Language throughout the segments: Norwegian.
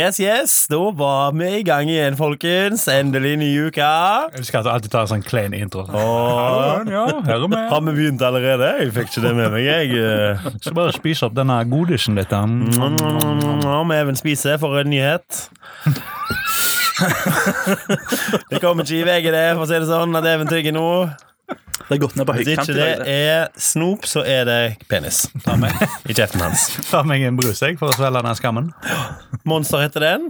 Yes, yes, da var vi i gang igjen, folkens. Endelig ny uke. Jeg husker at du alltid tar en sånn klein intro. Og ja, her er vi. har vi begynt allerede? Jeg fikk ikke det med meg, jeg. Skal bare spise opp denne godisen litt. Om Even spiser for en nyhet. Det kommer ikke i VG, det, for å si det sånn, at Even tygger nå. Det er gått ned på Hvis ikke det er snop, så er det penis Ta meg, i kjeften hans. ta meg en brus jeg, for å svelge den skammen. Monster heter den.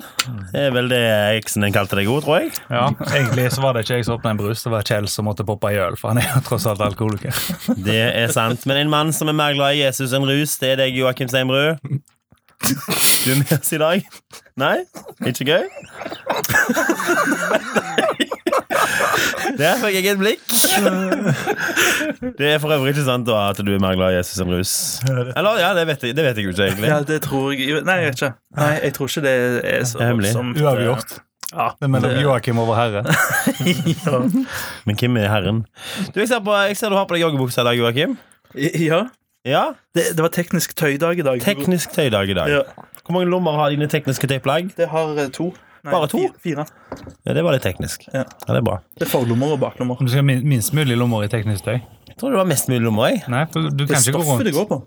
Det er vel det eksen din kalte deg òg, tror jeg. Ja, Egentlig så var det ikke jeg som åpna en brus, det var Kjell som måtte poppe i øl. For han er jo tross alt alkoholiker. Det er sant. Men en mann som er mer glad i Jesus enn rus, det er deg, Joakim Steinbrud. Du er med oss i dag? Nei? Ikke gøy? Der fikk jeg et blikk. Det er for øvrig ikke sant da at du er mer glad i Jesus enn rus. Eller, ja, det vet jeg, det vet jeg ikke egentlig. Ja, det tror jeg Nei, jeg vet ikke. Nei, jeg tror ikke det er så hemmelig. voldsomt. Uavgjort. Ja, Det er mellom Joakim og vår herre. ja. Men hvem er herren? Du, jeg ser, på, jeg ser du har på deg joggebukse i dag, Joakim. ja. Ja, Det, det var teknisk tøydag i dag. teknisk tøydag i dag. Ja. Hvor mange lommer har dine tekniske tøyplagg? Det har eh, to. Nei, Bare to? Fire. Ja, det var litt teknisk. Ja. Ja, det er bra. Det er forlommer og baklommer. Du skal ha minst mulig lommer i teknisk tøy. Jeg tror det var mest mulig lommer, jeg. Nei, for du Det kan er ikke gå stoffet det går på.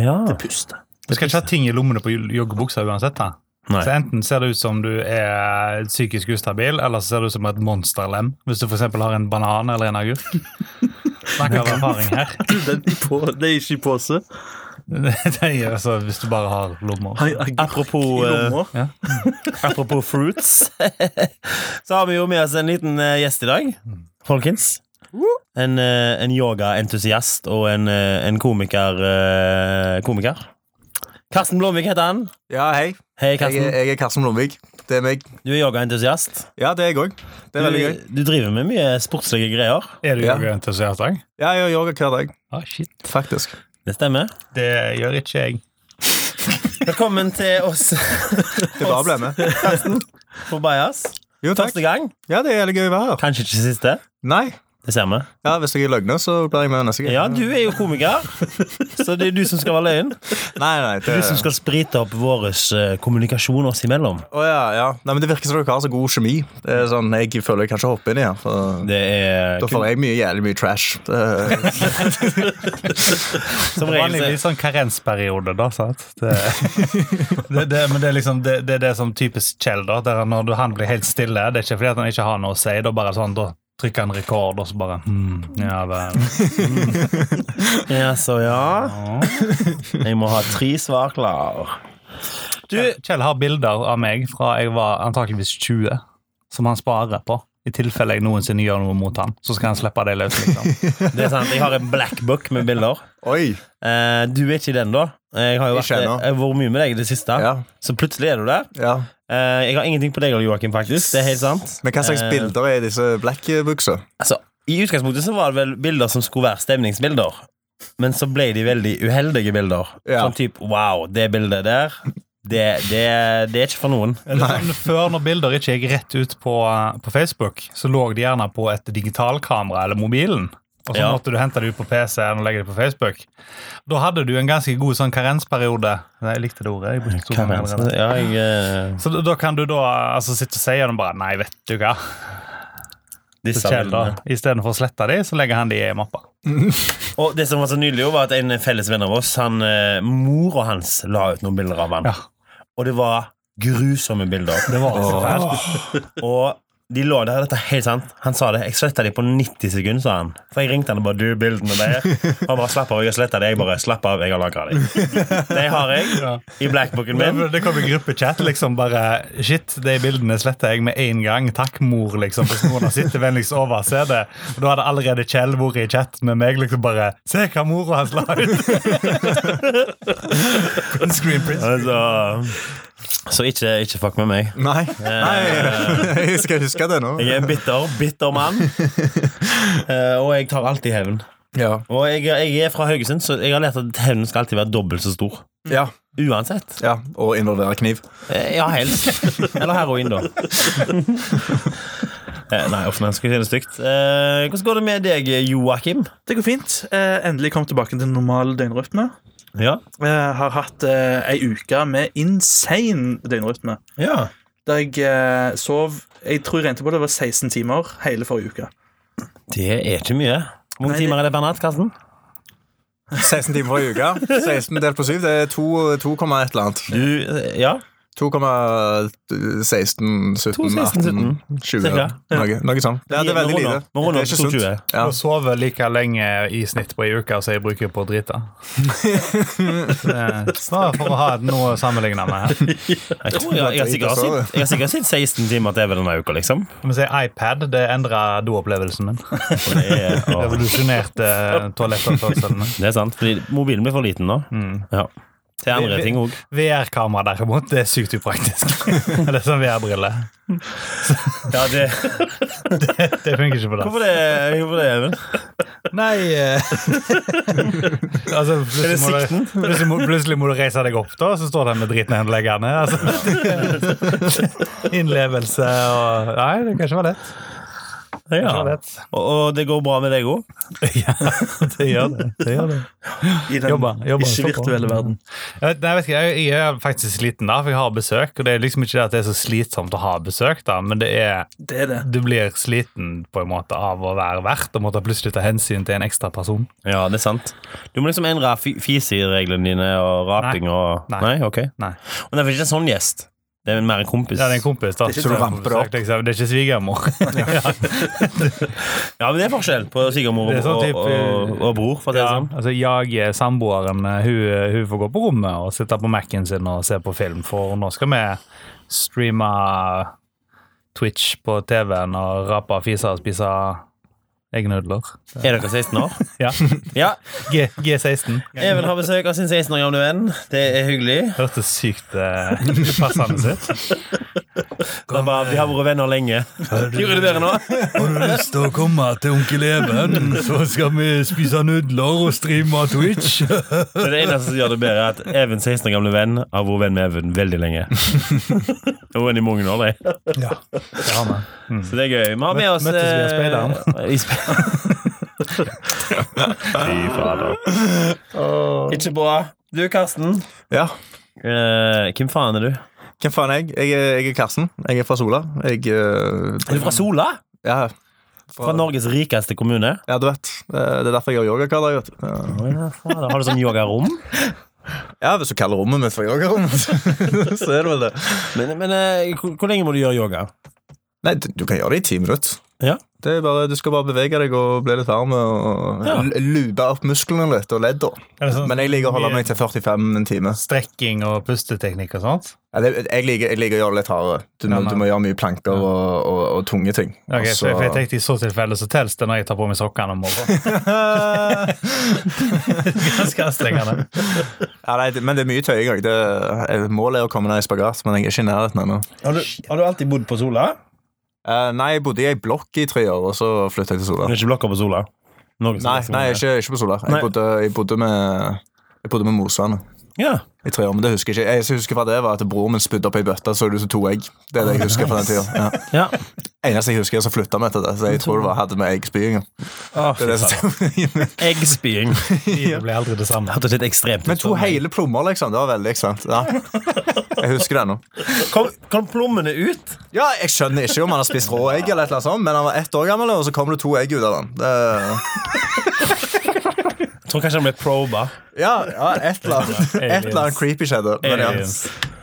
Ja. puster Du skal ikke ha ting i lommene på joggebuksa uansett. da. Nei. Så Enten ser det ut som du er psykisk ustabil, eller så ser det ut som et monsterlem. Hvis du f.eks. har en banan eller en agurk. Snakker av erfaring her. Den på, det er ikke i pose. Det er altså hvis du bare har lommer. Apropos, lommer. Ja. Apropos fruits, så har vi jo med oss en liten eh, gjest i dag, folkens. En, eh, en yogaentusiast og en, eh, en komiker, eh, komiker. Karsten Blomvik heter han. Ja, hei. Hei, Jeg Karsten. jeg er Karsten Blomvik. Det er meg. Du er yogaentusiast. Ja, det er jeg òg. Det veldig gøy. Du, du driver med mye sportslige greier. Er du Ja. yogaentusiast òg? Ja, jeg gjør yoga hver dag, Ah, shit. faktisk. Det stemmer. Det gjør ikke jeg. Velkommen til oss Det bare ble med. på Bajas. Jo, takk. Første gang. Ja, det er jævlig gøy å være her. Kanskje ikke siste. Nei. Det ser vi. Ja, Hvis dere er løgner, så blir jeg med neste gang. Ja, du er jo komiker, så det er du som skal være løgn. Nei, nei, det... Du som skal sprite opp vår eh, kommunikasjon oss imellom. Å, ja, ja. Nei, men Det virker som dere har så god kjemi. Det er sånn, Jeg føler jeg kan ikke hoppe inn i her. For Det er da får jeg mye, jævlig mye trash. Det, som regel litt sånn karensperiode, da. Sant? Det, det, det, men det er liksom det, det, er det som typisk Kjell, da. Der når han blir helt stille. Det er ikke fordi at han ikke har noe å si. Da bare sånn, da trykker han rekord, og så bare mm, Ja vel. Ja, så ja. Ja. Jeg må ha tre svar klar. Du, Kjell har bilder av meg fra jeg var antakeligvis 20, som han sparer på. I tilfelle jeg noensinne gjør noe mot han. Så skal han slippe det løs. liksom. det er sant. Jeg har en blackbook med bilder. oi! Eh, du er ikke i den, da. Jeg har jo vært, jeg, jeg har vært mye med deg i det siste. Ja, Så plutselig er du der. ja. Eh, jeg har ingenting på deg, Joakim, faktisk. Det er helt sant. Men hva slags Eh, bilder er disse black-buksa? Altså, I utgangspunktet så var det vel bilder som skulle være stemningsbilder. Men så ble de veldig uheldige bilder. Ja. Sånn type wow, det bildet der, det, det, det er ikke for noen. Sånn, før, når bilder ikke gikk rett ut på, på Facebook, så lå de gjerne på et digitalkamera eller mobilen. Og så Ja. måtte du hente det ut på PC-en og legge det på Facebook. Da hadde du en ganske god sånn karensperiode. Nei, Jeg likte det ordet. Jeg ganger. Ja, jeg, eh, Så da, da kan du da altså, sitte og si og bare Nei, vet du hva. Istedenfor å slette de, så legger han de i mappa. Og det som var så nydelig, var at en felles venn av oss, han, mor mora hans, la ut noen bilder av han. Ja. Og det var grusomme bilder. Det var så fælt. Og de lå der, dette er helt sant. Han sa det. Jeg sletta de på 90 sekunder, sa han. For jeg ringte han og bare Du, bildene der. Han bare slapp av, jeg har sletta de. Jeg bare slapp av, jeg har lagra de. Det har jeg Ja. i blackbooken min. det kom i gruppechat. liksom bare Shit, de bildene sletter jeg med en gang. Takk, mor. liksom Hvis noen har sittet vennligst overse det. Og da hadde allerede Kjell vært i chat med meg. liksom bare Se hva mora hans la ut! en screen print. Altså, så ikke, ikke fuck med meg. Nei. Nei, jeg skal huske det nå. Jeg er bitter, bitter mann. Eh, og jeg tar alltid hevn. Ja. Og jeg, jeg er fra Haugesund, så jeg har lært at hevnen skal alltid være dobbelt så stor. Ja. Uansett. ja. Og involvere kniv. Eh, Ja, helst. Eller heroin, da. Eh, Nei, uff, nei, skal si det stygt. Eh, hvordan går det med deg, Joakim? Det går fint. Eh, endelig kom tilbake til normal døgnrytme. Ja. Jeg har hatt uh, ei uke med insane døgnrytme. ja. Der jeg eh, sov Jeg tror jeg regnet på det var 16 timer hele forrige uke. Det er ikke mye. Hvor mange Nei, timer er det per natt, Karsten? 16 timer i uka. 16 delt på 7, det er 2, 2, et eller annet. Du, ja. 2,16, 17, 2,16, 18, 20 Cirka. Noe, noe sånn. Ja, det er veldig lite. Nå Det er ikke sunt. 2,20. Ja. Og sover like lenge i snitt på ei uke som jeg bruker på å drite. Snarere for å ha noe å sammenligne med her. Jeg tror jeg, jeg, har sikkert sett, jeg har sikkert sett 16 timer til denne uka, liksom. Om jeg sier iPad, det endrer doopplevelsen min. Er, å, Revolusjonerte toalettoppførselen min. det er sant, fordi mobilen blir for liten nå. Ja. Til andre ting òg. VR-kamera derimot, det er sykt upraktisk. Eller sånn VR-briller. Ja, det, Det funker ikke på dass. hvorfor det, hvorfor det Even? Nei eh, Altså, plutselig må, du, plutselig, må, plutselig må du reise deg opp, da, så står det med dritnedleggende. Altså. Innlevelse og Nei, det kan ikke være lett. Det Ja. ikke. Og, og det går bra med deg òg? Ja, det gjør det. det, gjør det. I den jobber, jobber, ikke-virtuelle verden. Jeg, vet- nei, jeg, vet ikke, jeg, jeg er faktisk sliten, da, for jeg har besøk. Og det er liksom ikke det at det er så slitsomt å ha besøk, da, men det er Det er det. du blir sliten på en måte av å være vert og måtte plutselig ta hensyn til en ekstra person. Ja, det er sant. Du må liksom endre fisireglene dine og raping og Nei. Nei, ok. Nei. Og det er ikke en sånn gjest. Det er mer en kompis. Ja, det er en kompis, da. Det er ikke opp. Liksom. Det er ikke svigermor. Ja, men det er forskjell på svigermor er og, sånn og, typ, og, og bror. For det Ja, sånn. altså jeg, samboeren, hun, hun får gå på rommet og sitte på Mac-en sin og se på film, for nå skal vi streame Twitch på TV-en og rape, fiser og spise egne nødler Er dere 16 år? Ja. Ja. G G16. Even har besøk av sin 16 år gamle venn. Det er hyggelig. Hørtes sykt uh, upassende ut. Det er bare, vi har vært venner lenge. Gjorde du bedre nå? Har du lyst til å komme til onkel Even, så skal vi spise nudler og streame Twitch? Det eneste som gjør det bedre, er at Even 16 år gamle venn har vært venn med Even veldig lenge. Og venn i mange år, de. Ja, det har vi. Så det er gøy. Vi har med oss Møttes via eh, speideren. Fy fader. Ikke bra. Du, Karsten. Ja. Eh, hvem faen er du? Hvem faen er jeg? Jeg er, jeg er Karsten. Jeg er fra Sola. Jeg eh, Er du fra Sola? Ja, Fra Norges rikeste kommune? ja, du vet. Eh, Det er derfor jeg gjør yoga hver dag. vet du. Ja. Å, ja, fader. Har du sånn yogarom? Ja, Hvis du kaller rommet mitt for yogarom, så er det vel det. Men, men eh, hvor, hvor lenge må du gjøre yoga? Nei, du, du kan gjøre det i ti minutter. Ja. Det er bare, Du skal bare bevege deg og bli litt varm og Ja. lube opp musklene litt og ledda. Men jeg liker å holde meg til 45 en time. Strekking og pusteteknikk og sånt? Ja, det, jeg, liker, jeg liker å gjøre det litt hardere. Du Ja, du må gjøre mye planker og, og, og tunge ting. Ok, Også, for jeg tenkte I så tilfelle så telles det når jeg tar på meg sokkene om morgenen. Ganske anstrengende. ja, nei, men det er mye tøying òg. Målet er å komme ned i spagat, men jeg er ikke i nærheten ennå. Har har du alltid bodd på Sola? Eh, nei, jeg bodde i ei blokk i tre år, og så flytta jeg til Sola. Er ikke blokka på Sola? Nei, nei ikke, ikke på Sola. Jeg bodde, jeg bodde med Jeg bodde med Mosvannet Ja. i tre år, men det husker jeg ikke. Jeg husker fra det var at broren min spydde opp ei bøtte, så det ut som to egg. Det er det jeg husker fra den tida. Ja. ja. Eneste jeg husker, er så flytta vi etter det. Så jeg tror det var, hadde med eggspying. Oh, Det det Eggspying. Det ble aldri det samme. Hørtes litt ekstremt ut. Men to hele plommer, liksom. Det var veldig ekstremt. Ja. Jeg husker det nå. Kom, kom plommene ut? Ja, jeg skjønner ikke om han har spist rå egg, eller et eller annet sånt, men han var ett år gammel, og så kom det to egg ut av han. Det, Jeg tror kanskje han ble proba. ja, ja, et eller annet Et eller annet creepy skjedde. Men ja.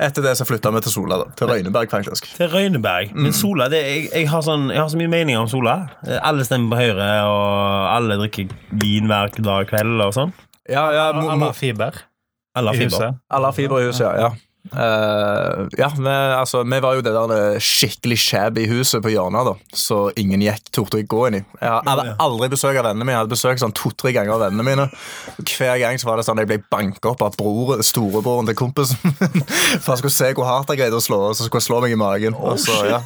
Etter det så flytta vi til Sola, da. Til Røyneberg, faktisk. Til Røyneberg. Men Sola, det, jeg, jeg, har sånn, jeg har så mye meninger om Sola. Alle stemmer på Høyre, og alle drikker vin hver dag kveld og sånn. Ja, ja, fiber Eller fiber. huset. fiber i huset, ja. Ja. Eh, ja, vi, altså, vi var jo det der skikkelig shabby huset på hjørnet, da. Så ingen gikk torde å gå inn i. Jeg hadde aldri besøk av vennene mine. Jeg hadde besøk sånn to-tre ganger av vennene mine. Hver gang så var det sånn jeg ble banka opp av bror, storebroren til kompisen min. For jeg skulle se hvor hardt jeg greide å slå, og så skulle jeg slå meg i magen. og så, ja.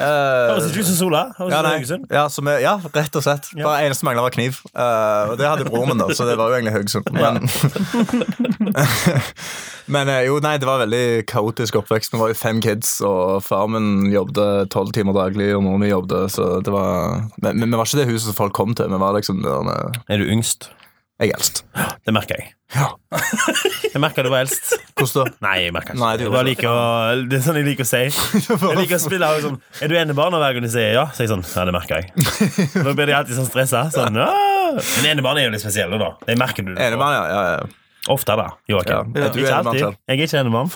Eh, Høres ikke ut som Sola. Ja, ja, som er, ja, rett og slett. Bare eneste mangla var kniv. Uh, og det hadde broren min, da, så det var jo egentlig Haugesund. Men, men eh, jo, nei, det var veldig kaotisk oppvekst. Vi var jo fem kids, og far min jobbet tolv timer daglig, og mor mi jobbet, så det var Men, vi var ikke det huset som folk kom til. Vi var liksom eh, Er du yngst? Jeg er eldst. Det merker jeg. Ja. Jeg merker du var eldst. Hvordan da? Nei, jeg merker ikke Nei, det. liker å, det er sånn jeg liker å si. Jeg liker å spille sånn Er du enebarn? Og hver gang de sier ja, så er jeg sånn Ja, det merker jeg. Da blir de alltid sånn stressa. Sånn, ja. Men enebarn er jo litt spesielle, da. Det merker du. Enebarn, ja. ja, ja. Ofte, da. Joakim. Ja. Ikke alltid. Jeg er ikke enemann.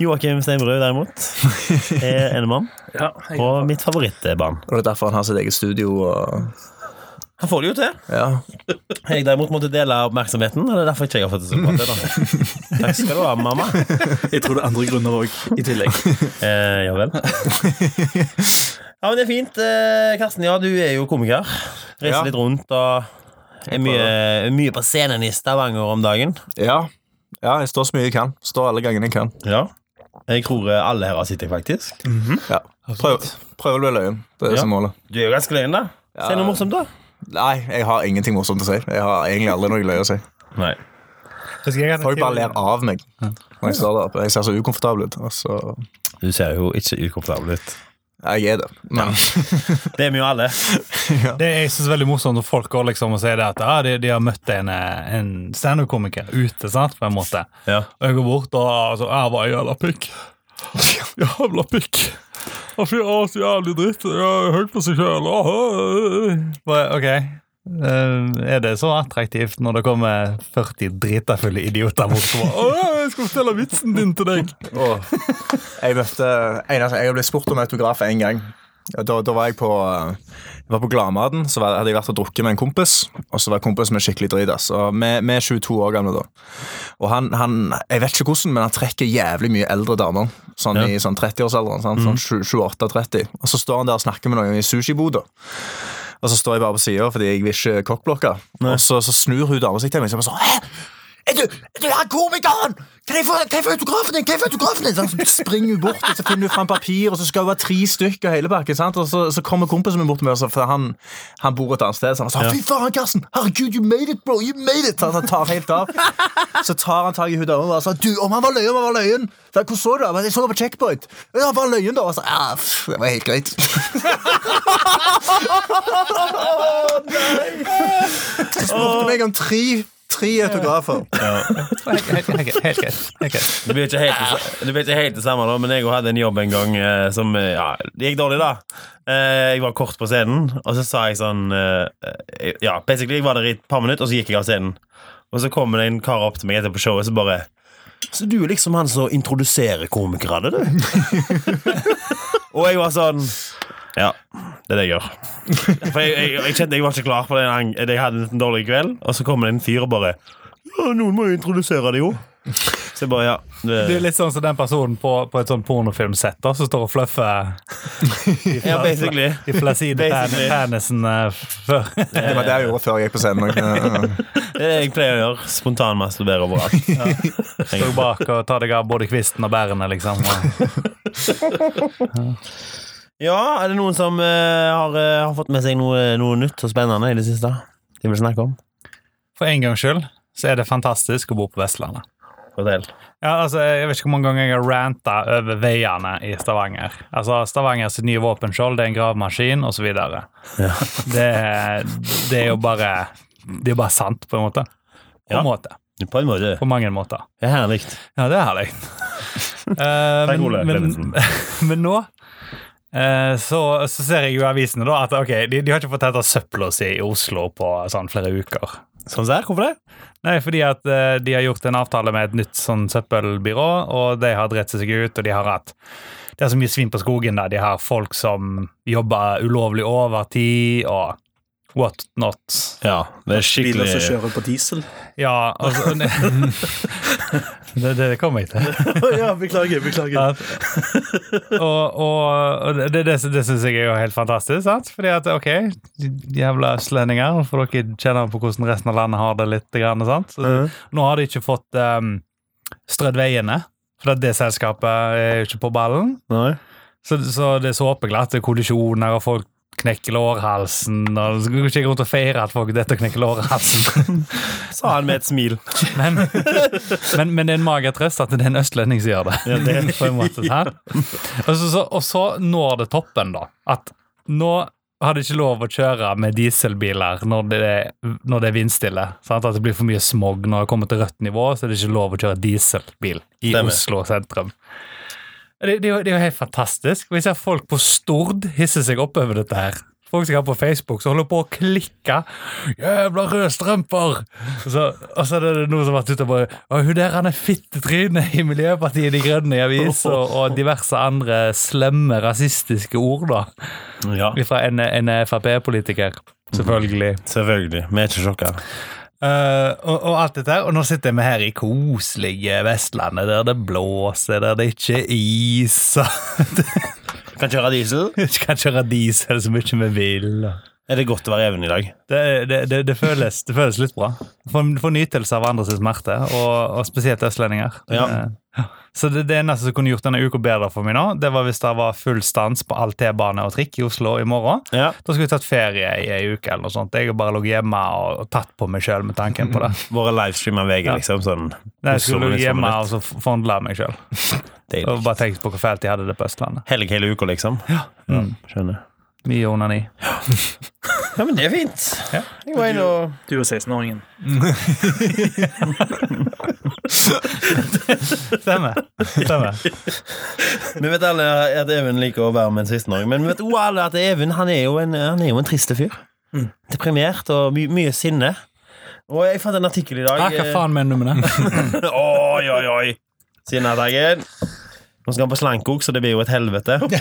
Joakim Steinbrud, derimot, er enemann. Ja, Og mitt favorittbarn. Og det er derfor han har sitt eget studio. Og... Han får det jo til. Ja. Jeg derimot måtte dele oppmerksomheten. Og det er derfor ikke jeg har fått det så bra til. da Takk skal du ha, mamma. jeg tror det er andre grunner òg, i tillegg. Eh, ja vel. Ja, men det er fint. Eh, Karsten, ja, du er jo komiker. Reiser Ja. litt rundt og er mye, mye på scenen i Stavanger om dagen. ja. Ja, jeg står så mye jeg kan. Står alle gangene jeg kan. Ja. Jeg tror eh, alle her har sett deg, faktisk. Ja. Prøv, prøv å bli løyen. Det er Ja. som målet. Du er jo ganske løyen, da. Si noe morsomt, da. Nei, jeg har ingenting morsomt å si. Jeg har egentlig aldri noe løye å si. Nei. Folk bare ler av meg når jeg står der oppe. Jeg ser så ukomfortabel ut. Altså. Du ser jo ikke ukomfortabel ut. Jeg er det. Men Det er vi jo alle. Det jeg synes er veldig morsomt når folk går liksom og sier det at ja, de, de har møtt en, eh, en standup-komiker ute, sant, på en måte. Ja. Og jeg går bort og altså, jeg var jævla pikk. Jævla pikk. Og fyr var så jævlig dritt. Jeg høyt på seg sjøl. Ok. Eh, er det så attraktivt når det kommer 40 dritafulle idioter mot «Å, jeg skal fortelle vitsen din til deg? Oh. Jeg møtte eneste, Jeg blitt spurt om autograf én gang. Da, da var jeg på Jeg var på Gladmaten. Så var, hadde jeg vært og drukket med en kompis. Og så var kompisen min skikkelig dritas. Og vi vi er 22 år gamle da. Og han, han Jeg vet ikke hvordan, men han trekker jævlig mye eldre damer. Sånn Ja. i sånn 30-årsalderen. sant? Sånn 28-30. Og så står han der og snakker med noen i sushiboda. Og så står jeg bare på sida fordi jeg vil ikke kokkblokke. Og så, så snur hun dama seg til meg og sier sånn Hæ? Er du, er du han komikeren? Kan jeg få, kan jeg få autografen din? Kan jeg få autografen din? Sånn, Så springer hun bort, og så finner hun fram papir, og så skal hun være tre stykker hele bakken. Sant? Og så, så kommer kompisen min bort med oss, for han, han bor et annet sted. Så han sa, fy faen, Karsten! Herregud, you made it, bro! You made it! Så han tar helt av. Så tar han tak i hun dama og sa, du, om han var løyen, om han var løyen! Så, Hvor så du det? Jeg så på checkpoint. Ja, han var løyen, da. Og så, ja, pff, det var helt greit. Så spurte meg om tre, tre autografer. Helt greit. Det blir ikke helt, det det det samme, da, men jeg hadde en jobb en gang eh, som eh, Ja, det gikk dårlig, da. Eh, jeg var kort på scenen, og så sa jeg sånn Ja, basically, jeg var der i et par minutter, og så gikk jeg av scenen. Og så kommer det en kar opp til meg etter på showet, så bare Så du er liksom han som introduserer komikere, du? og jeg var sånn Ja, det er det jeg gjør. For jeg, jeg, jeg kjente jeg var ikke klar på det. Jeg hadde en dårlig kveld, og så kommer det en fyr og bare ja, Noen må jo introdusere det, jo. Så jeg bare, ja Du er litt sånn som den personen på, på et sånn pornofilmsett da, som står og fluffer Ja, basically. I flaside pen penisen eh, før. Det var det jeg gjorde før jeg gikk på scenen. Det er det jeg pleier å gjøre. Spontanmasturbere overalt. Står bak og tar deg av både kvisten og bærene, liksom. Og, Ja, er det noen som uh, har, uh, har fått med seg noe, noe nytt og spennende i det siste? De vil snakke om? for en gangs skyld så er det fantastisk å bo på Vestlandet. Fortell. Ja, altså, Jeg vet ikke hvor mange ganger jeg har ranta over veiene i Stavanger. Altså, Stavangers nye våpenskjold det er en gravemaskin, osv. Ja. Det, det er jo bare Det er bare sant, på en måte. På Ja. en måte. På en måte. På mange måter. Det er herlig. Ja, det er herlig. uh, men, men, men nå så, så ser jeg jo i avisene da at ok, de, de har ikke fått hente søpla si i Oslo på sånn flere uker. Sånn der? Hvorfor det? Nei, fordi at uh, de har gjort en avtale med et nytt sånn søppelbyrå, og de har dritt seg ut, og de har hatt Det er så mye svin på skogen der. De har folk som jobber ulovlig overtid, og what not. Ja, det er skikkelig Biler som kjører på diesel. Ja, altså det, det kommer jeg til. ja, beklager, beklager. At, og, og, det, det, det syns jeg er jo helt fantastisk. sant? Fordi at, ok, jævla østlendinger, for dere kjenner på hvordan resten av landet har det litt. Grann, sant? Så, Mhm. Nå har de ikke fått um, strødd veiene, for det selskapet er jo ikke på ballen. Nei. Så, så det er såpeglatte kollisjoner, og folk knekker lårhalsen. og Så går ikke rundt og feirer at folk dette knekker lårhalsen. Sa han med et smil. Men, men, men det er en mager trøst at det er en østlending som gjør det. Ja, det- på en måte, sant? Og, så, så, og så når det toppen, da. At nå det ikke lov å kjøre med dieselbiler når det er, når det er vindstille. Sant? At det blir for mye smog når det kommer til rødt nivå, så er det ikke lov å kjøre dieselbil i. Oslo sentrum. Det, det, det er jo helt fantastisk. Vi ser folk på Stord hisse seg opp over dette her. Folk som er på Facebook som holder på å klikke. 'Jævla røde strømper!' Og så, og så er det noen som har vært ute og bare 'Hun der han er fittetryne i Miljøpartiet De Grønne i avis', og, og diverse andre slemme rasistiske ord, da. Ja, Fra en, en Frp-politiker, selvfølgelig. selvfølgelig. Vi er ikke sjokka. Eh, og, og alt dette her, og nå sitter vi her i koselige Vestlandet, der det blåser, der det ikke er is. Kan kjøre diesel. Kan kjøre diesel så mye vi vil. Er det godt å være Even i dag? Det, det, det, det, føles, det føles litt bra. Få få nytelse av andres smerte, og, og spesielt østlendinger. Ja. Eh. Så det, eneste som kunne gjort denne uka bedre for meg nå, det var hvis det var full stans på all T-bane og trikk i Oslo i morgen. Ja. Da skulle vi tatt ferie i ei uke eller noe sånt. Jeg har bare ligget hjemme og, og tatt på meg sjøl med tanken på det. Våre livestreamer VG, liksom. Sånn. Nei, jeg skulle Oslo, ligget hjemme liksom, og så f- fondla meg sjøl. Og bare tenkt på hvor fælt de hadde det på Østlandet. Helg hele uka, liksom. Ja. Skjønner. Mye onani. Ja, men det er fint. Ja. Jeg var inne og Du og 16-åringen. Stemmer. Stemmer. Vi vet alle at Even liker å være med en 16-åring, men vi vet også alle at Even han er jo en, han er jo en triste fyr. Mm. Deprimert og my mye sinne. Og jeg fant en artikkel i dag Ah, hva faen mener du med det? Oi, oi, oi! Sinnedagen. Nå skal han på slankok, så det blir jo et helvete. Vi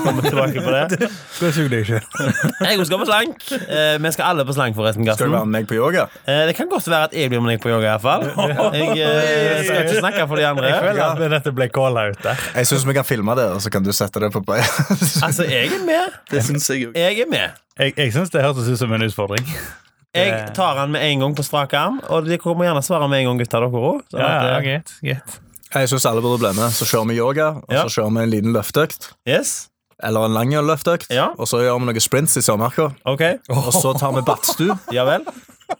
kommer tilbake på det. Skal jeg suge deg sjøl? Jeg skal på slank. Eh, vi skal alle på slank, forresten. Skal du være med meg på yoga? Eh, det kan godt være at jeg blir med deg på yoga, iallfall. Jeg eh, skal ikke snakke for de andre. Jeg føler at dette ble calla ut der. Jeg syns vi kan filme det, og så kan du sette det på. Altså, jeg er med. Det syns jeg òg. Jeg er med. Jeg, jeg syns det hørtes ut som en utfordring. Jeg tar han med en gang på strak arm, og de kommer gjerne svare med en gang, gutta. dere òg. Ja, ja, greit, greit. Jeg syns alle burde bli med. Så kjører vi yoga, og Ja. så kjører vi en liten løfteøkt. Yes. Eller en lang løfteøkt. Ja. Og så gjør vi noen sprints i Sørmarka. Ok. Og så tar vi badstue Ja vel.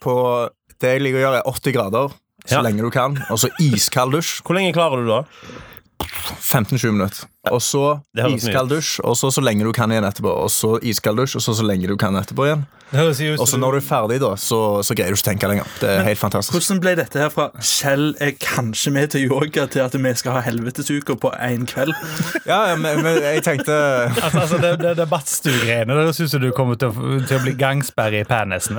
på det jeg liker å gjøre, er 80 grader. Så Ja. lenge du kan. Og så iskald dusj. Hvor lenge klarer du da? 15-20 minutter. Og så iskald dusj, og så så lenge du kan igjen etterpå. Og så iskald dusj, og så så lenge du kan etterpå igjen. Og så når du er ferdig, da, så, så greier du ikke å tenke lenger. Det er helt fantastisk. Hvordan ble dette her fra Kjell er kanskje med til yoga, til at vi skal ha helvetesuka på én kveld? Ja, ja, men, men jeg tenkte Altså, altså det, det, det badstue-greiene Det høres ut du kommer til å, til å bli gangsperre i penisen.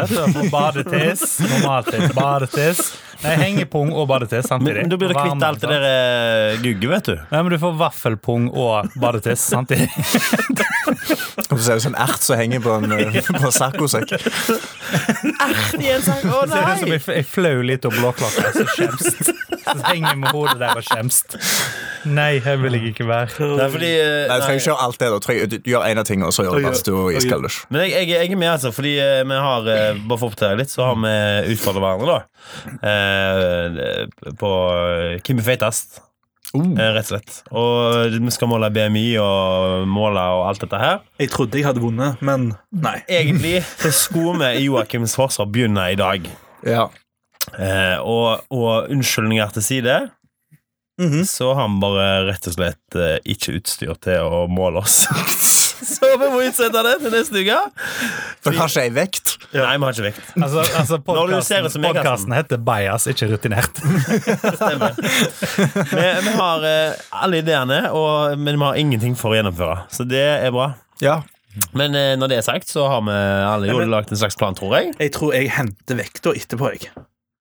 Badetiss, normaltiss, badetiss. Nei, hengepung og badetiss samtidig. Men Da blir du kvitt alt det der gugge, gugget, vet du. Nei, men du får vaffelpung og badetiss samtidig. Du ser ut som sånn ert som henger på en, eh, på en saccosekk. I en sang. Å, Ser ut som nei! ei flau lita blåklokke som skjemst. Så henger med hodet der og skjemst. Nei, her vil jeg ikke være. Nei, fordi eh, Nei, du trenger ikke gjøre alt det. da. Du trenger- Du gjør én av tingene, og så gjør du badstue og iskald dusj. Men jeg, jeg, jeg er med, altså, fordi eh, vi har Bare for å oppdatere litt, så har vi utfordret hverandre, da. Eh, på hvem er feitest, Uh. eh, rett og slett. Og vi skal måle BMI og måle og alt dette her. Jeg trodde jeg hadde vunnet, men nei. Egentlig så skulle vi i Joakims forsvar begynne i dag. Ja. Eh, og, og unnskyldninger til side, Mhm. så har vi bare rett og slett eh, ikke utstyr til å måle oss. så vi må utsette det til neste uke. For kanskje ei vekt? Nei, vi har ikke vekt. Altså, altså podkasten, Podkasten heter Bias, ikke rutinert. Stemmer. vi, vi har eh, alle ideene, og, men vi har ingenting for å gjennomføre. Så det er bra. Ja. Men eh, når det er sagt, så har vi alle jo lagt en slags plan, tror jeg. Jeg tror jeg henter vekta etterpå. jeg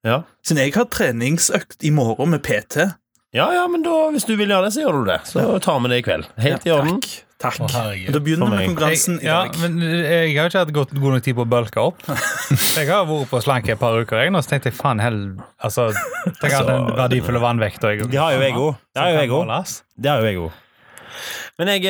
Ja. Siden jeg har treningsøkt i morgen med PT. ja, ja, men da, hvis du vil gjøre det, så gjør du det. Så tar vi det i kveld. Helt i orden. Takk. Takk. Å, herregud. Da begynner vi med konkurransen i dag. ja, men jeg har ikke hatt godt, god nok tid på å bølke opp. Jeg har vært på slank et par uker, jeg, og så tenkte jeg faen hell Altså, tenk at den verdifulle vannvekta Det har jo jeg òg. Det har jo jeg òg. Det har jo jeg òg. Men jeg,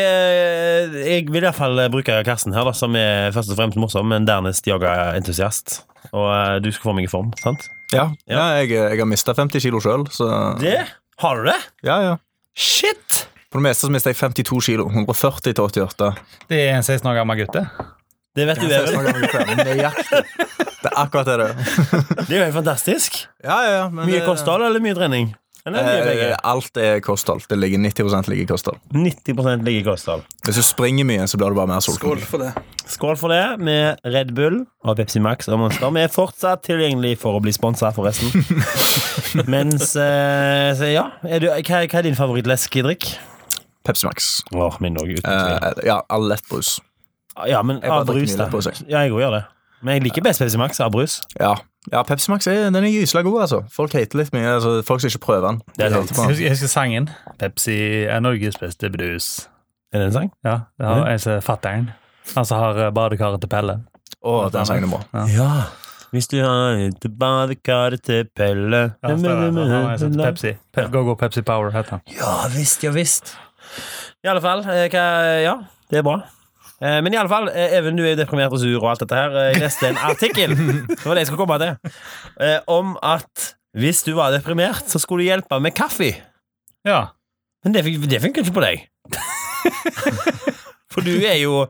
vil jeg vil fall bruke Karsten her, da, som er først og fremst morsom, men dernest yogaentusiast. Og eh, du skal få meg i form, sant? Ja, ja jeg, jeg har mista 50 kilo sjøl, så Det? Har du det? ja, ja. Shit! På det meste så mister jeg 52 kilo. 140 til 88. Det er en 16 år gammel gutte. det. Vet du, det, nøyaktig. Det er akkurat det det er. Det er jo helt fantastisk. Ja, ja, ja, men Mye det- kosthold eller mye trening? Eller? Eh, alt er kosthold. Det ligger 90% ligger i kosthold. 90% ligger i kosthold. Hvis du springer mye, så blir du bare mer sulten. Skål for det. Skål for det med Red Bull og Pepsi Max og Monster. Vi er fortsatt tilgjengelig for å bli sponsa, forresten. Mens eh, så ja, er du, hva, hva er din favorittlæskedrikk? Pepsi Max. Åh, min òg, uten. Eh, ja, all lettbrus. Ja, men jeg bare av brus, drikker da. mye lettbrus, jeg. Ja, jeg òg gjør det. Men jeg liker best Pepsi Max av brus. Ja. ja, Pepsi Max er, den er gyselig god, altså. Folk hater litt mye. Altså, folk som ikke prøver den. Det er sant. Jeg husker, jeg husker sangen. Pepsi er Norges beste brus. Er det en sang? Ja, det har en som er fatter'n. Han som har eh, badekaret til Pelle. Å, den sangen er bra. Ja. Hvis du har et badekar til Pelle Ja, stemmer. Han har en som heter Pepsi. Pe Go Go Pepsi Power heter han. Ja visst, ja visst. I alle fall, eh, hva, ja, det er bra. Eh, Men i alle fall, eh, Even, du er jo deprimert og sur og alt dette her. Jeg leste en artikkel Det var det jeg skulle komme til. Om at hvis du var deprimert, så skulle du hjelpe med kaffe. Ja. Men det, det funker ikke på deg. For du er jo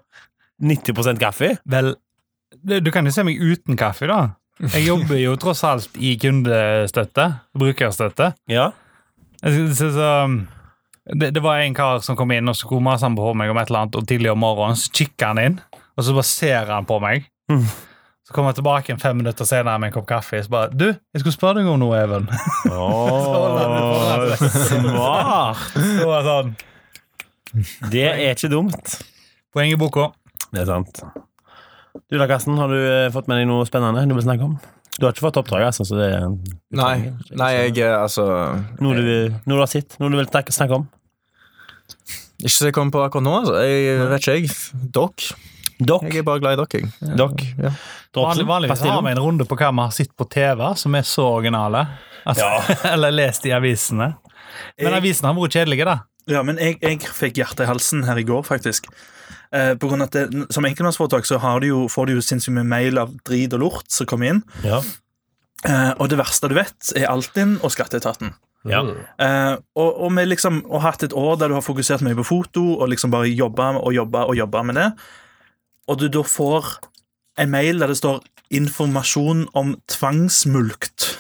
90% kaffe. Vel, du kan jo se meg uten kaffe, da. Jeg jobber jo tross alt i kundestøtte. Brukerstøtte. Ja. Jeg synes, så, det, det var en kar som kom inn og så skulle mase på meg om et eller annet, og tidlig om morgenen så kikker han inn, og så bare ser han på meg. Mm. Så kommer jeg tilbake en fem minutter senere med en kopp kaffe. Så bare, du, jeg skulle spørre deg om noe, Even. Åh, smart. Det var sånn, Det er ikke dumt. Poeng i boka. Det er sant. Du da, Karsten, har du eh, fått med deg noe spennende du vil snakke om? Du har ikke fått oppdrag, altså, så det er Nei, nei, jeg eh, altså Noe du, noe du har sett? Noe du vil snakke, snakke om? Ikke som jeg kommer på akkurat nå. Altså. Jeg vet ikke, jeg. Dokk. Dok. Jeg er bare glad i dokking. Dokk. Ja. Vanlig, vanligvis har vi en runde på hva vi har sett på TV som er så originale. Altså, eller lest i avisene. Men Jeg- avisene har vært kjedelige, da. Ja, men jeg, jeg fikk hjertet i halsen her i går, faktisk. Eh, på grunn av at det, Som enkeltmannsforetak så har du jo, får du jo sinnssykt mye mail av drit og lort som kommer inn. Ja. Eh, og det verste du vet, er Altinn og Skatteetaten. ja. Eh, og, og med liksom å ha hatt et år der du har fokusert mye på foto og liksom bare jobba og jobba og jobba med det, og du da får en mail der det står 'informasjon om tvangsmulkt'.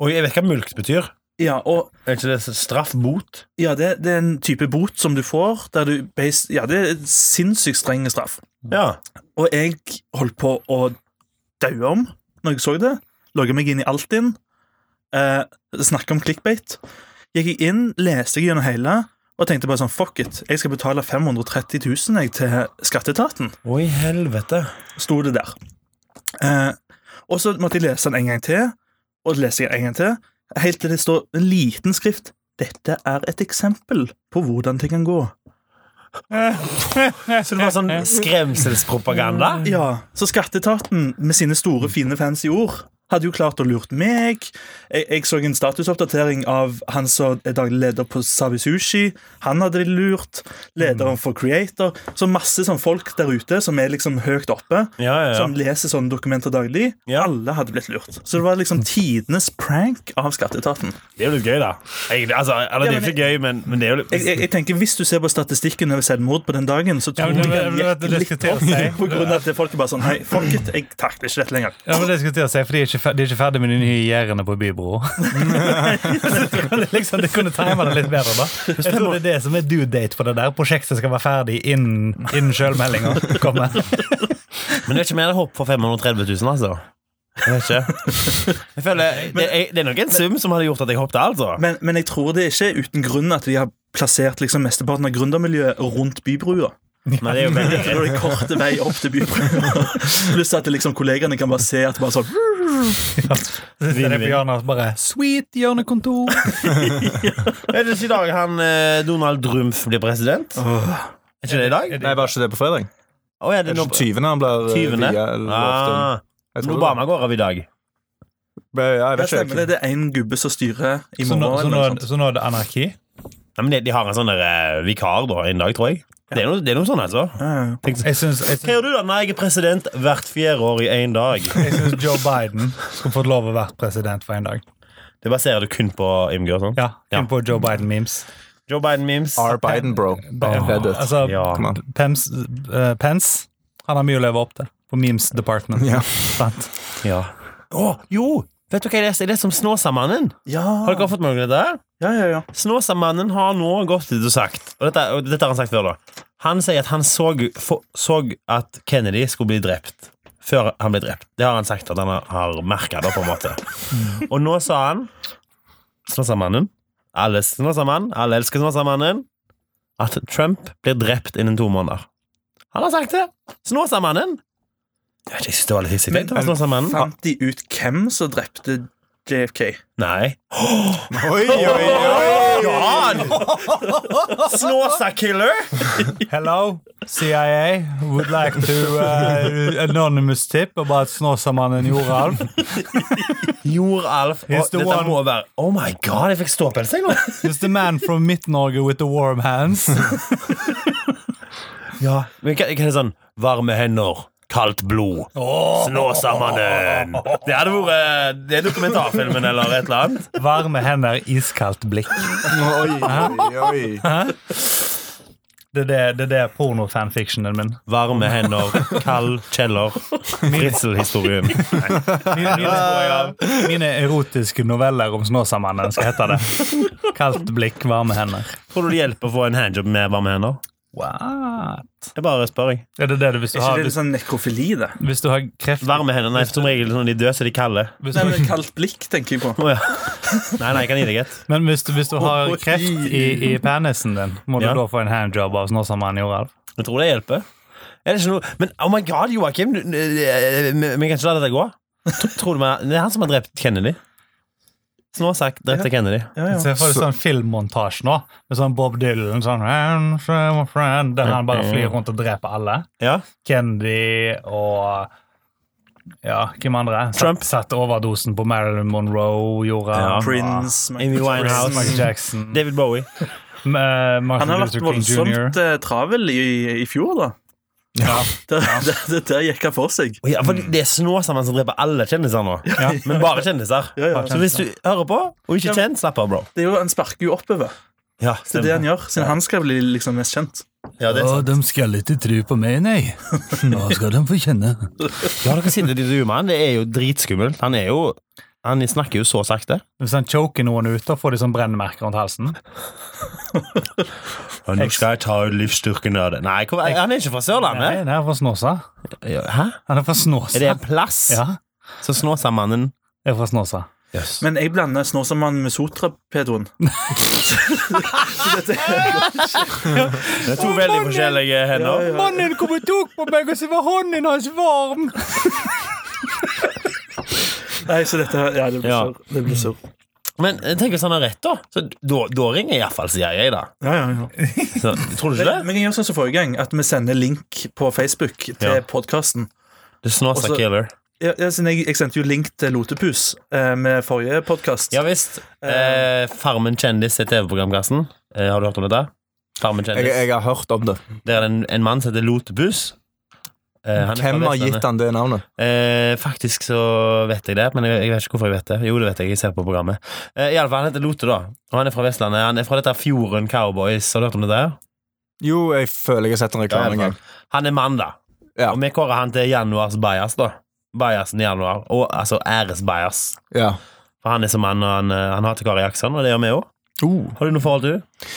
Og jeg vet hva mulkt betyr. Ja, og Er ikke det straff? Bot? ja, det, det er en type bot som du får, der du Ja, det er sinnssykt streng straff. Ja. Og jeg holdt på å daue om når jeg så det. Logga meg inn i Altinn. Eh, Snakka om clickbait. Gikk jeg inn, leste jeg gjennom hele og tenkte bare sånn Fuck it. Jeg skal betale 530 000 jeg, til skatteetaten. Oi, helvete. Sto det der. Eh, og så måtte jeg lese den en gang til, og leste jeg en gang til. Helt til det står en liten skrift. Dette er et eksempel på hvordan det kan gå. Så det var sånn skremselspropaganda? Ja, Så skatteetaten med sine store, fine fancy ord hadde jo klart å lure meg. Jeg, jeg så en statusoppdatering av han som er daglig leder på Savi Sushi. Han hadde de lurt. Lederen for Creator. Så masse sånn folk der ute som er liksom høyt oppe, Ja, ja, ja. som leser sånne dokumenter daglig. Alle hadde blitt lurt. Så det var liksom tidenes prank av skatteetaten. Det er jo litt gøy, da. Egentlig, altså, eller, det er ikke gøy, men, men det er jo litt Jeg, jeg, jeg tenker Hvis du ser på statistikken over selvmord på den dagen, så tror jeg det- den gikk det litt opp. På grunn av at folk er bare sånn Hei, fuck it, jeg takler ikke dette lenger. Ja, men det skulle til å si, for De er ikke, de er ikke ferdig med de nye gjerdene på Bybro. liksom, det kunne time det litt bedre, da. Jeg tror det er det som er due date på det der. Prosjektet skal være ferdig innen, innen sjølmeldinga kommer. Men det er ikke mer hopp for 530 000, altså. Jeg vet ikke. Jeg føler, det, er, det er nok en sum som hadde gjort at jeg hoppet, altså. Men, men jeg tror det er ikke uten grunn at de har plassert liksom mesteparten av gründermiljøet rundt bybrua. Men det er jo veldig Det er kort vei opp til bybrua. Pluss at det liksom kollegene kan bare se at det bare sånn Det er på hjørnet bare Sweet hjørnekontor! Er det ikke i dag han eh, Donald Trump blir president? Er ikke det i dag? Nei, var ikke det på fredag? Oh, er Det det er nå ikke 20. han blir eh, 20. via- eller lovt om. Ah, Obama går av i dag. det. Ja, jeg Det vet ikke. Det er én gubbe som styrer i Så nå, så, nå, så nå er det anarki? Nei, men de, de har en sånn der, eh, vikar da, en dag, tror jeg. Det er noe, det er noe sånn, altså. Ja, ja. Tenk, Jeg syns, jeg, hva syns, gjør du da når jeg er president hvert fjerde år i én dag? jeg syns Joe Biden skulle fått lov å være president for en dag. Det baserer du kun på Imgur? sånn? Ja, Ja. kun på Joe Biden-memes. Joe Biden-memes. R. Biden, bro. Reddit. Altså, Ja. Pence, eh, Pence han har mye å leve opp til på Memes Department. Ja. Sant? Ja. Å, jo! Vet du hva jeg leste? Jeg leste om Snåsamannen. Ja, Har dere fått med dere dette? ja, ja, ja. Snåsamannen har nå gått ut og sagt Og dette, og dette har han sagt før, da. Han sier at han så, så at Kennedy skulle bli drept. Før han ble drept. Det har han sagt at han har, merka, da, på en måte. Og nå sa han Snåsamannen Alle Snåsamann, alle elsker Snåsamannen. At Trump blir drept innen to måneder. Han har sagt det! Snåsamannen. Jeg synes det var litt hissig. Men- var Snåsamannen. Fant de ut hvem som drepte JFK? Nei. Oi, oi, oi. God! Snåsa-killer! Hello, CIA. Would like to uh, anonymous tip about Snåsamannen Joralf. Joralf. He's dette one. må være Oh my god, jeg fikk ståpels, jeg nå. He's the man from Midt-Norge with the warm hands. Ja. Men hva, hva er det sånn Varme hender, kaldt blod, Snåsamannen. Det hadde vært Det er dokumentarfilmen eller et eller annet. Varme hender, iskaldt blikk. oi, oi, oi. Det er det, det, er det pornofanfictionen min. Varme hender, kald kjeller. Fritzelhistorien. Mine, mine, mine erotiske noveller om Snåsamannen skal hete det. Kaldt blikk, varme hender. Tror du det hjelper å få en handjob med varme hender? What? Jeg bare spør, jeg. Er det det du hvis du Er ikke har, det litt sånn nekrofili, det? hvis du har kreft Varme hender, nei, som regel sånn de døde, så er de kalde. hvis Nei, du, men Kaldt blikk, tenker jeg på. Oh, ja. Nei, nei, jeg kan gi deg et. Men hvis du, hvis du har kreft i, i penisen din, må du Ja. da få en handjob av sånn som han gjorde? Jeg tror det hjelper. Er det ikke noe Men oh my god, Joakim, eh, vi vi kan ikke la dette gå. Tror du meg, Det er han som har drept Kennedy. Snåsak drepte Kennedy. Ja, ja. Så jeg får en sånn filmmontasje nå, med sånn Bob Dylan, sånn "And so my friend", der han bare flyr rundt og dreper alle. Ja. Kennedy og Ja, hvem andre? Satt- Trump. Satte overdosen på Marilyn Monroe, gjorde Ja. Prince Amy Winehouse. Michael Jackson. David Bowie. Han har vært voldsomt eh, travel i, i fjor, da. Ja. Der, det, der, der gikk han for seg. Å ja, for det er Snåsamann som dreper alle kjendiser nå. Men bare kjendiser. Ja, ja. Så hvis du hører på og ikke kjent, slapp av, bro. Det er jo, Han sparker jo oppover. Ja, Det er det han gjør, siden han skal bli liksom mest kjent. Ja, det er sant. de skal ikke tro på meg, nei. Nå skal de få kjenne. Ja, dere sitter i intervjuet med han. Det er jo dritskummelt. Han er jo Han snakker jo så sakte. Hvis han choker noen ut, da får de sånn brennemerker rundt halsen. Og nå skal jeg ta ut livsstyrken av det. Nei, hvor, han er ikke fra Sørlandet. Nei, han er fra Snåsa. Hæ? Han er fra Snåsa. Er det en plass? Ja, Så Snåsamannen er fra Snåsa. Yes. Men jeg blander Snåsamannen med Sotrapedoen. Det er to veldig forskjellige hender. Ja, ja. Mannen kom og tok på meg, og så var hånden hans varm. Nei, så dette Ja, det blir Ja. surr. Det blir surr. Men tenk tenker hvis han har rett, da. Så da, da ringer iallfall CIA, da. Ja, ja, ja. Så, tror du ikke det? Men jeg gjør sånn som forrige gang, at vi sender link på Facebook til Ja. podkasten. Det er Snåsa killer. Ja, jeg, jeg sendte jo link til Lotepus eh, med forrige podkast. Ja visst. Eh, Farmen kjendis er TV-programkassen. Eh, har du hørt om dette? Farmen Jeg, kjendis. jeg har hørt om det. Det er en, en mann som heter Lotepus. Eh, han er Hvem har gitt han det navnet? Eh, faktisk så vet jeg det, men jeg, jeg vet ikke hvorfor jeg vet det. Jo, det vet jeg. Jeg ser på programmet. Eh, i alle fall, Han heter Lote, da. Og han er fra Vestlandet. Han er fra dette Fjorden Cowboys. Har du hørt om det der? Jo, jeg føler jeg har sett en reklame en gang. Han er mann, da. Ja. Og vi kårer han til januars bias, da. Biasen i januar. Og altså æresbajas. Ja. For han er som mann, og han, eh, han hater Kari Jackson, og det gjør vi òg. Uh, Har du noe forhold til henne?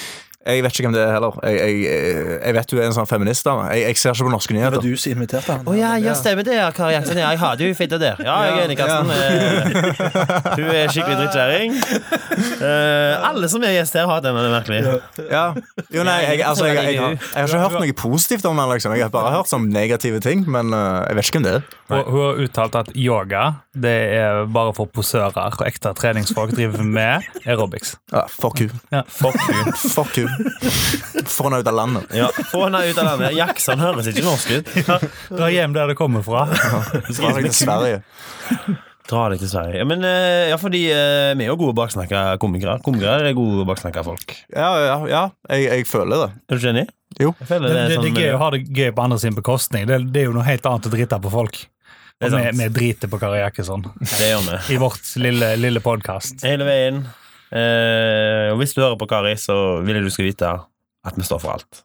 Jeg vet ikke hvem det er heller. Jeg, jeg, jeg vet du er en sånn feminist. da Jeg, jeg ser ikke på norske Det var nyheter. du som inviterte han. Å ja, ja, stemmer det, ja, Kari Jensen. Ja, jeg har det jo fint der. Ja, jeg er enig, Karsten. Eh, Hun er skikkelig drittkjerring. Uh, alle som er gjest her, har hatt det er merkelig. Ja. Jo, nei, jeg, altså, jeg, jeg, jeg, har, jeg har ikke hørt noe positivt om henne, Liksom. Jeg har bare hørt sånn negative ting, men uh, jeg vet ikke hvem det er. Og hun har uttalt at yoga det er bare for posører, og ekte treningsfolk driver med aerobics. Ja, fuck you. Ja. Fuck you. Fuck you. Få henne ut av landet. Ja, Få henne ut av landet. Jackson høres ikke norsk ut. Dra hjem der det kommer fra. Dra deg til Sverige. Dra deg til Sverige. Ja, men eh, ja, fordi eh, vi er jo gode baksnakka komikere. Komikere er gode baksnakka folk. Ja, ja, ja. Jeg, jeg føler det. Er du ikke enig? Jo. Jeg føler Det, det, det, er det sånn, er gøy å ha det gøy på andre sin bekostning. Det, det er jo noe helt annet å drite på folk. Det er Og vi, sant. vi driter på Kari Jakkesson Det gjør vi. i vårt lille, lille podkast. Hele veien. Eh, og hvis du hører på Kari, så vil jeg du skal vite at vi står for alt.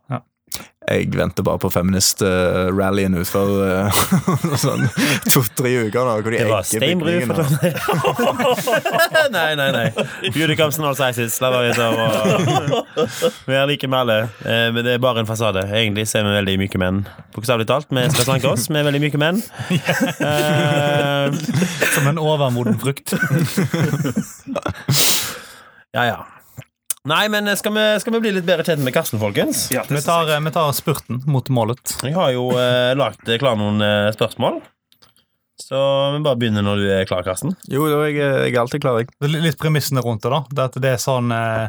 Jeg venter bare på feminist-rallyen utfor uh, sånn to-tre uker. da hvor de Det var steinbru. for Trondheim. nei, nei, nei. Beauty comes in all sizes. La være vite, og Vi er like med alle, eh, men det er bare en fasade. Egentlig så er vi veldig myke menn. Bokstavelig talt. Vi skal slanke oss. Vi er veldig myke menn. Eh, Som en overmoden frukt. Ja, ja. Nei, men skal vi, skal vi bli litt bedre kjent med Karsten, folkens? Ja, Vi tar, eh, vi tar spurten mot målet. Jeg har jo eh, lagt klar noen eh, spørsmål. Så vi bare begynner når du er klar, Karsten. Jo, jo jeg, jeg er alltid klar. Jeg. Litt premissene rundt det. da Det, at det er sånn, eh,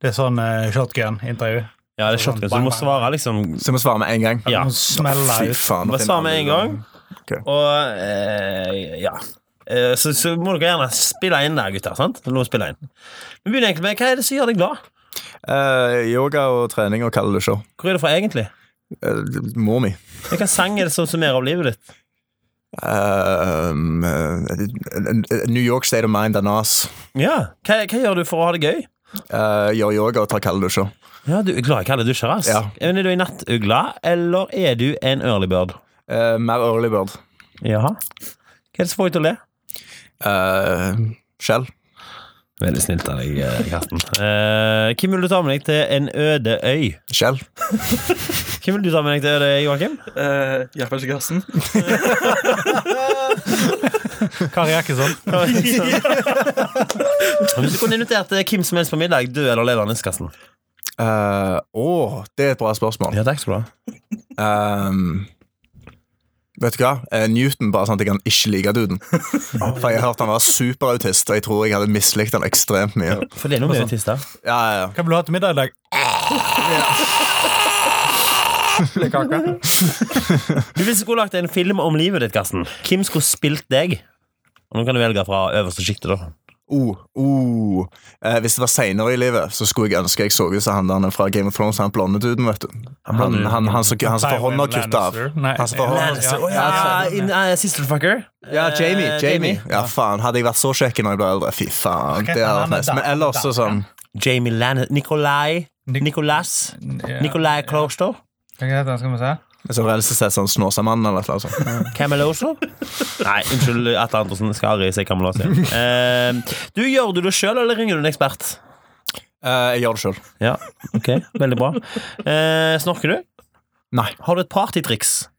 det er sånn eh, shotgun-intervju. Ja, det er shotgun, så du må svare liksom Så jeg må svare med en gang. Ja. ja. smelle Fy faen. Bare svare med en gang. Okay. Og eh, ja. Eh, så, så må dere gjerne spille inn der, gutter. sant? Nå spille inn. Vi begynner egentlig med hva er det som gjør deg glad? Uh, yoga og trening og kalde show. Hvor er det fra egentlig? Uh, mor mi. Hvilken sang er det som summerer opp livet ditt? Eh, New York State of Mind and Us Ja, hva, hva gjør du for å ha det gøy? Uh, gjør yoga og tar kalde dusjer. Ja, Du er glad i kalde dusjer? ass. Ja. Er du en nattugle, eller er du en early bird? Eh, mer early bird. Jaha. Hva er det som får deg til å le? Uh, Skjell. Veldig snilt av deg, eh, Karsten. Uh, hvem vil du ta med deg til en øde øy? Skjell. Hvem vil du ta med deg til øde øy, Joakim? Uh, Iallfall ikke Karsten. Kari Jakkesson. Hvis du kunne invitert eh, hvem som helst på middag, du eller lederen Karsten? uh, oh, det er et bra spørsmål. Ja, takk skal du ha. Ehm, vet du hva? Eh, Newton, bare sånn at jeg kan ikke like duden. For jeg har hørt han var superautist, og jeg tror jeg hadde mislikt han ekstremt mye. For det er noe med autister. Ja, ja, ja. Hva vil du ha til middag i dag? Kake. Du Hvis du skulle lagt en film om livet ditt, Karsten, hvem skulle spilt deg? Og Nå kan du velge fra øverste sjiktet, da. Oh, oh. Eh, hvis det var seinere i livet, så skulle jeg ønske jeg så ut som han der fra Game of Thrones, han blonde duden, vet du. Han, han, han, han, som- han som får hånda kutta av. Nei, Han som får hånda. Å ja, in, Sisterfucker. Ja, Jamie. Eh, Jamie. Ja, faen. Hadde jeg vært så kjekk når jeg ble eldre, fy faen. Ok, Det hadde vært nice. Men ellers så sånn Jamie Lannister Nikolai. Nicolas. Ja. Nikolai Kloster. Hva heter han, skal vi se? Som reelt sett sånn Snåsamannen eller noe sånt. Cameloso? Nei, unnskyld, Atle Andersen. Skal aldri si Cameloso. Eh, du, gjør du det sjøl, eller ringer du en ekspert? Eh, jeg gjør det sjøl. Ja, ok, veldig bra. Eh, snorker du? Nei. Har du et partytriks?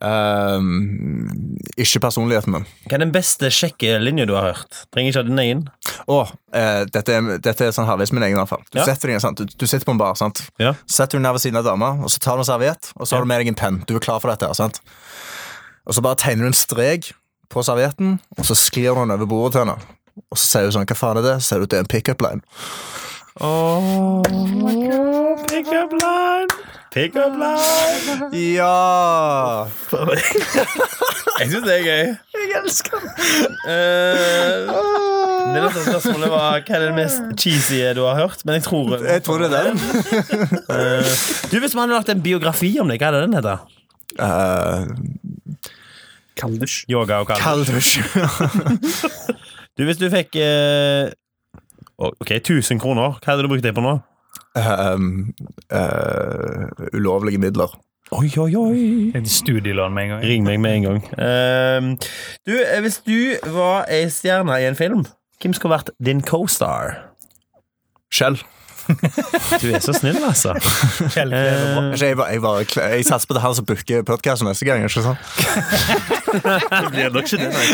Ehm, ikke personligheten min. Hva er den beste sjekkelinja du har hørt? Trenger ikke ha din egen. Å, eh, dette, dette er sånn halvveis min egen, i hvert fall. Du, Ja. setter deg? Du, du sitter på en bar, sant? Ja. setter deg ned ved siden av dama, og så tar du en serviett, og så har du med deg en penn. Du er klar for dette. sant? Og så bare tegner du en strek på servietten, og så sklir du den over bordet til henne. Og så sier du sånn, hva faen er det? Så sier du det er en pickup line. Oh my god, pick up line! Pick up line! Ja! Jeg syns det er gøy. Jeg elsker det. Eh, det neste spørsmålet var hva er det mest cheesy du har hørt. Men jeg tror Jeg tror det er den. Eh, Du, Hvis man hadde lagt en biografi om deg, hva er det den heter? Uh, Kalddusj. Yoga og kaldusj. Du, Hvis du fikk eh, Ok, 1000 kroner, hva hadde du brukt det på nå? um, uh, ulovlige midler. Oi, oi, oi. Et studielån med en gang. Ring meg med en gang. Um, du, eh, Hvis du var ei stjerne i en film, hvem skulle vært din co-star? Skjell. Du er så snill, altså. Kjell Klevebrand. Eh, Jeg, bare- jeg, bare, jeg satser på det her som booker podkasten neste gang. ikke sant? Det blir nok ikke det. Nei.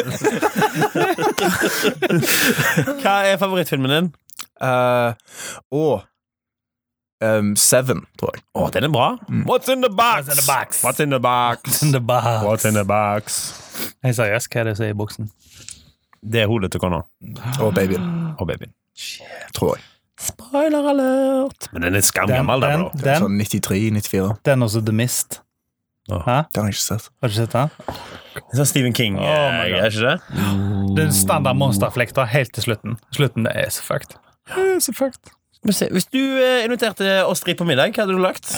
hva er favorittfilmen din? Uh, og um, Seven, tror jeg. Å, den er bra. What's in the box? What's in the box? What's in the box? The box. What's in the box? Hey, seriøst, hva er det som er i boksen? Det er hodet til kona. Og babyen, Og babyen. tror jeg. Spoiler alert! Men den er skamgammel, Den- den. den-. Sånn 93-94. Den også The Mist. Oh. Hæ? Den har jeg ikke sett. Har du ikke sett den? Sånn Stephen King, Oh my eh, God. er ikke det? Det er en standard monsterflekta helt til slutten. Slutten det er så fucked. Er så fucked. Hvis du eh, inviterte oss tre på middag, hva hadde du lagt?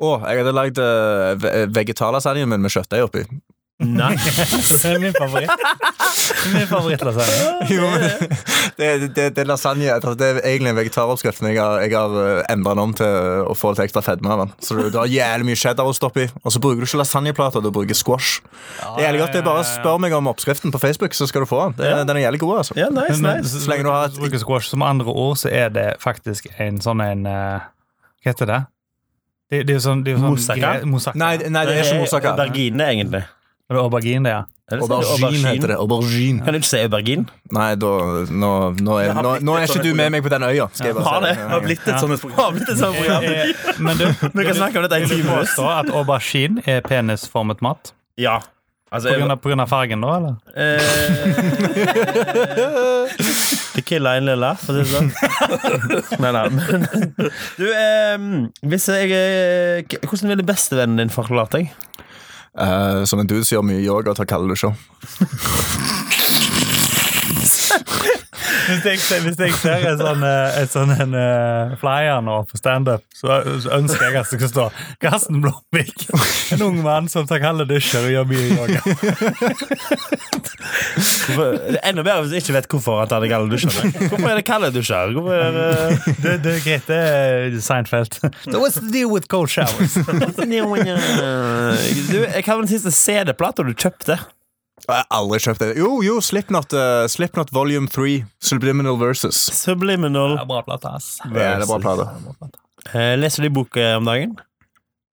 Oh, jeg hadde lagd uh, vegetarlasagnen min med kjøttdeig oppi. Nei. Det er min favoritt. Min favorittlasagne. Jo, men det, det, det er lasagne Det er egentlig en vegetaroppskrift, men jeg har, jeg har endra endret den om til å få litt ekstra fedme av den. Så du, du har jævlig mye cheddar å stoppe i, og så bruker du ikke lasagneplater, du bruker squash. Det er jævlig godt, det er Bare spør meg om oppskriften på Facebook, så skal du få den. Det, Ja. Den er jævlig god, altså. Ja, nice, Men, nice. Så lenge du har et- bruker squash som andre ord, så er det faktisk en sånn en eh, Hva heter det? Det, det er jo sånn, det er jo sånn Moussaka? Nei, nei, det er ikke moussaka. Aubergine, egentlig. Er det aubergine, ja? Er Aubergine heter det. Aubergine. Kan du ikke si aubergine? Nei, da Nå, nå, er, nå, nå er ikke du med meg på den øya. Skal jeg bare Har si det? Det har blitt et Ja. sånt program. Et sånt program? Eh, Men du, Vi kan snakke om dette i vil ti du minutter. at aubergine er penisformet mat? Ja. Altså, På grunn, av, på grunn av fargen, da, eller? Eh, Det killa en lilla, for å si det sånn. Nei, nei, men Du, eh, hvis jeg eh, Hvordan ville bestevennen din forklart deg? Eh, som en dude som gjør mye yoga og tar kalde dusjer. Hvis jeg, ser- hvis jeg ser en sånn, eh, en sånn en, eh, flyer nå på standup, så, så ønsker jeg at det skal stå Karsten Blomvik. En ung mann som tar kalde dusjer og gjør mye yoga. Enda bedre hvis jeg ikke vet hvorfor han tar de kalde dusjer. Hvorfor er det kalde dusjer? Er det Det, det er greit, det er Seinfeld. So what's the deal with cold showers? Du, jeg har den siste CD-plata du kjøpte. Jeg har aldri kjøpt det. Jo, jo, Slipknot, uh, Slipknot Volume 3. Subliminal Versus. Subliminal. Det er bra plate, ass. Ja, det er bra plate. Uh, leser du bok eh, om dagen?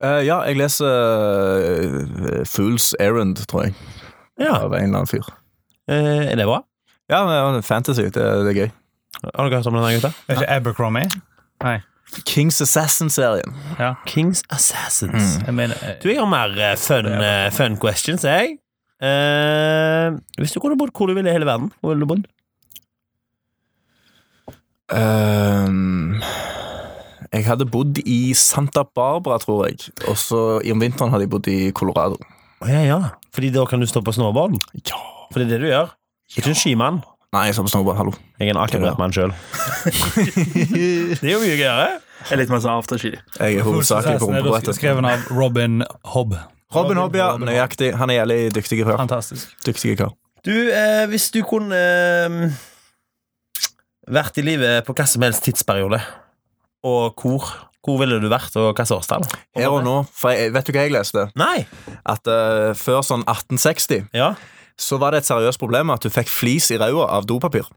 Uh, ja, jeg leser Fools Errand, tror jeg. Ja. Av en eller annen fyr. Eh, er det bra? Ja, fantasy. Det, det er gøy. Har dere hørt om denne gutta? Er ikke Abercrombie? Nei. Kings Assassin-serien. Ja. Kings Assassins. Jeg mener eh, Du, jeg har mer fun, fun questions, jeg. Eh, hvis du kunne bodd hvor du ville i hele verden, hvor ville du bodd? Um, jeg hadde bodd i Santa Barbara, tror jeg. Og så om vinteren hadde jeg bodd i Colorado. Oh, ja, ja. Fordi da kan du stå på snowboarden? Ja. For det er det du gjør. Ikke en skimann. Nei, jeg står på snowboard. Hallo. Jeg er en akebrettmann sjøl. det er jo mye gøyere. Jeg er litt mer sånn afterski. Jeg er hovedsakelig på rumpebrettet. skrevet av Robin Hobb. Robin Hobb, ja. Nøyaktig. Han er jævlig dyktig kar. Fantastisk. Dyktig kar. Du, eh, hvis du kunne eh, vært i livet på hva som helst tidsperiode, og hvor, hvor ville du vært, og hvilket årstall? Her og nå, for jeg, vet du hva jeg leste? Nei. At uh, før sånn 1860 Ja. så var det et seriøst problem at du fikk flis i ræva av dopapir.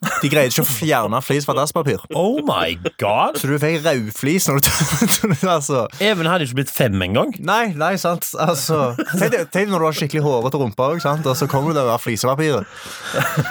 De greide ikke å fjerne flis fra dasspapir. Oh my god. Så du fikk rødflis når du altså. Even hadde ikke blitt fem engang. Nei, nei, sant. Altså, tenk deg når du har skikkelig hårete rumpe òg, og så kommer du av flisepapiret.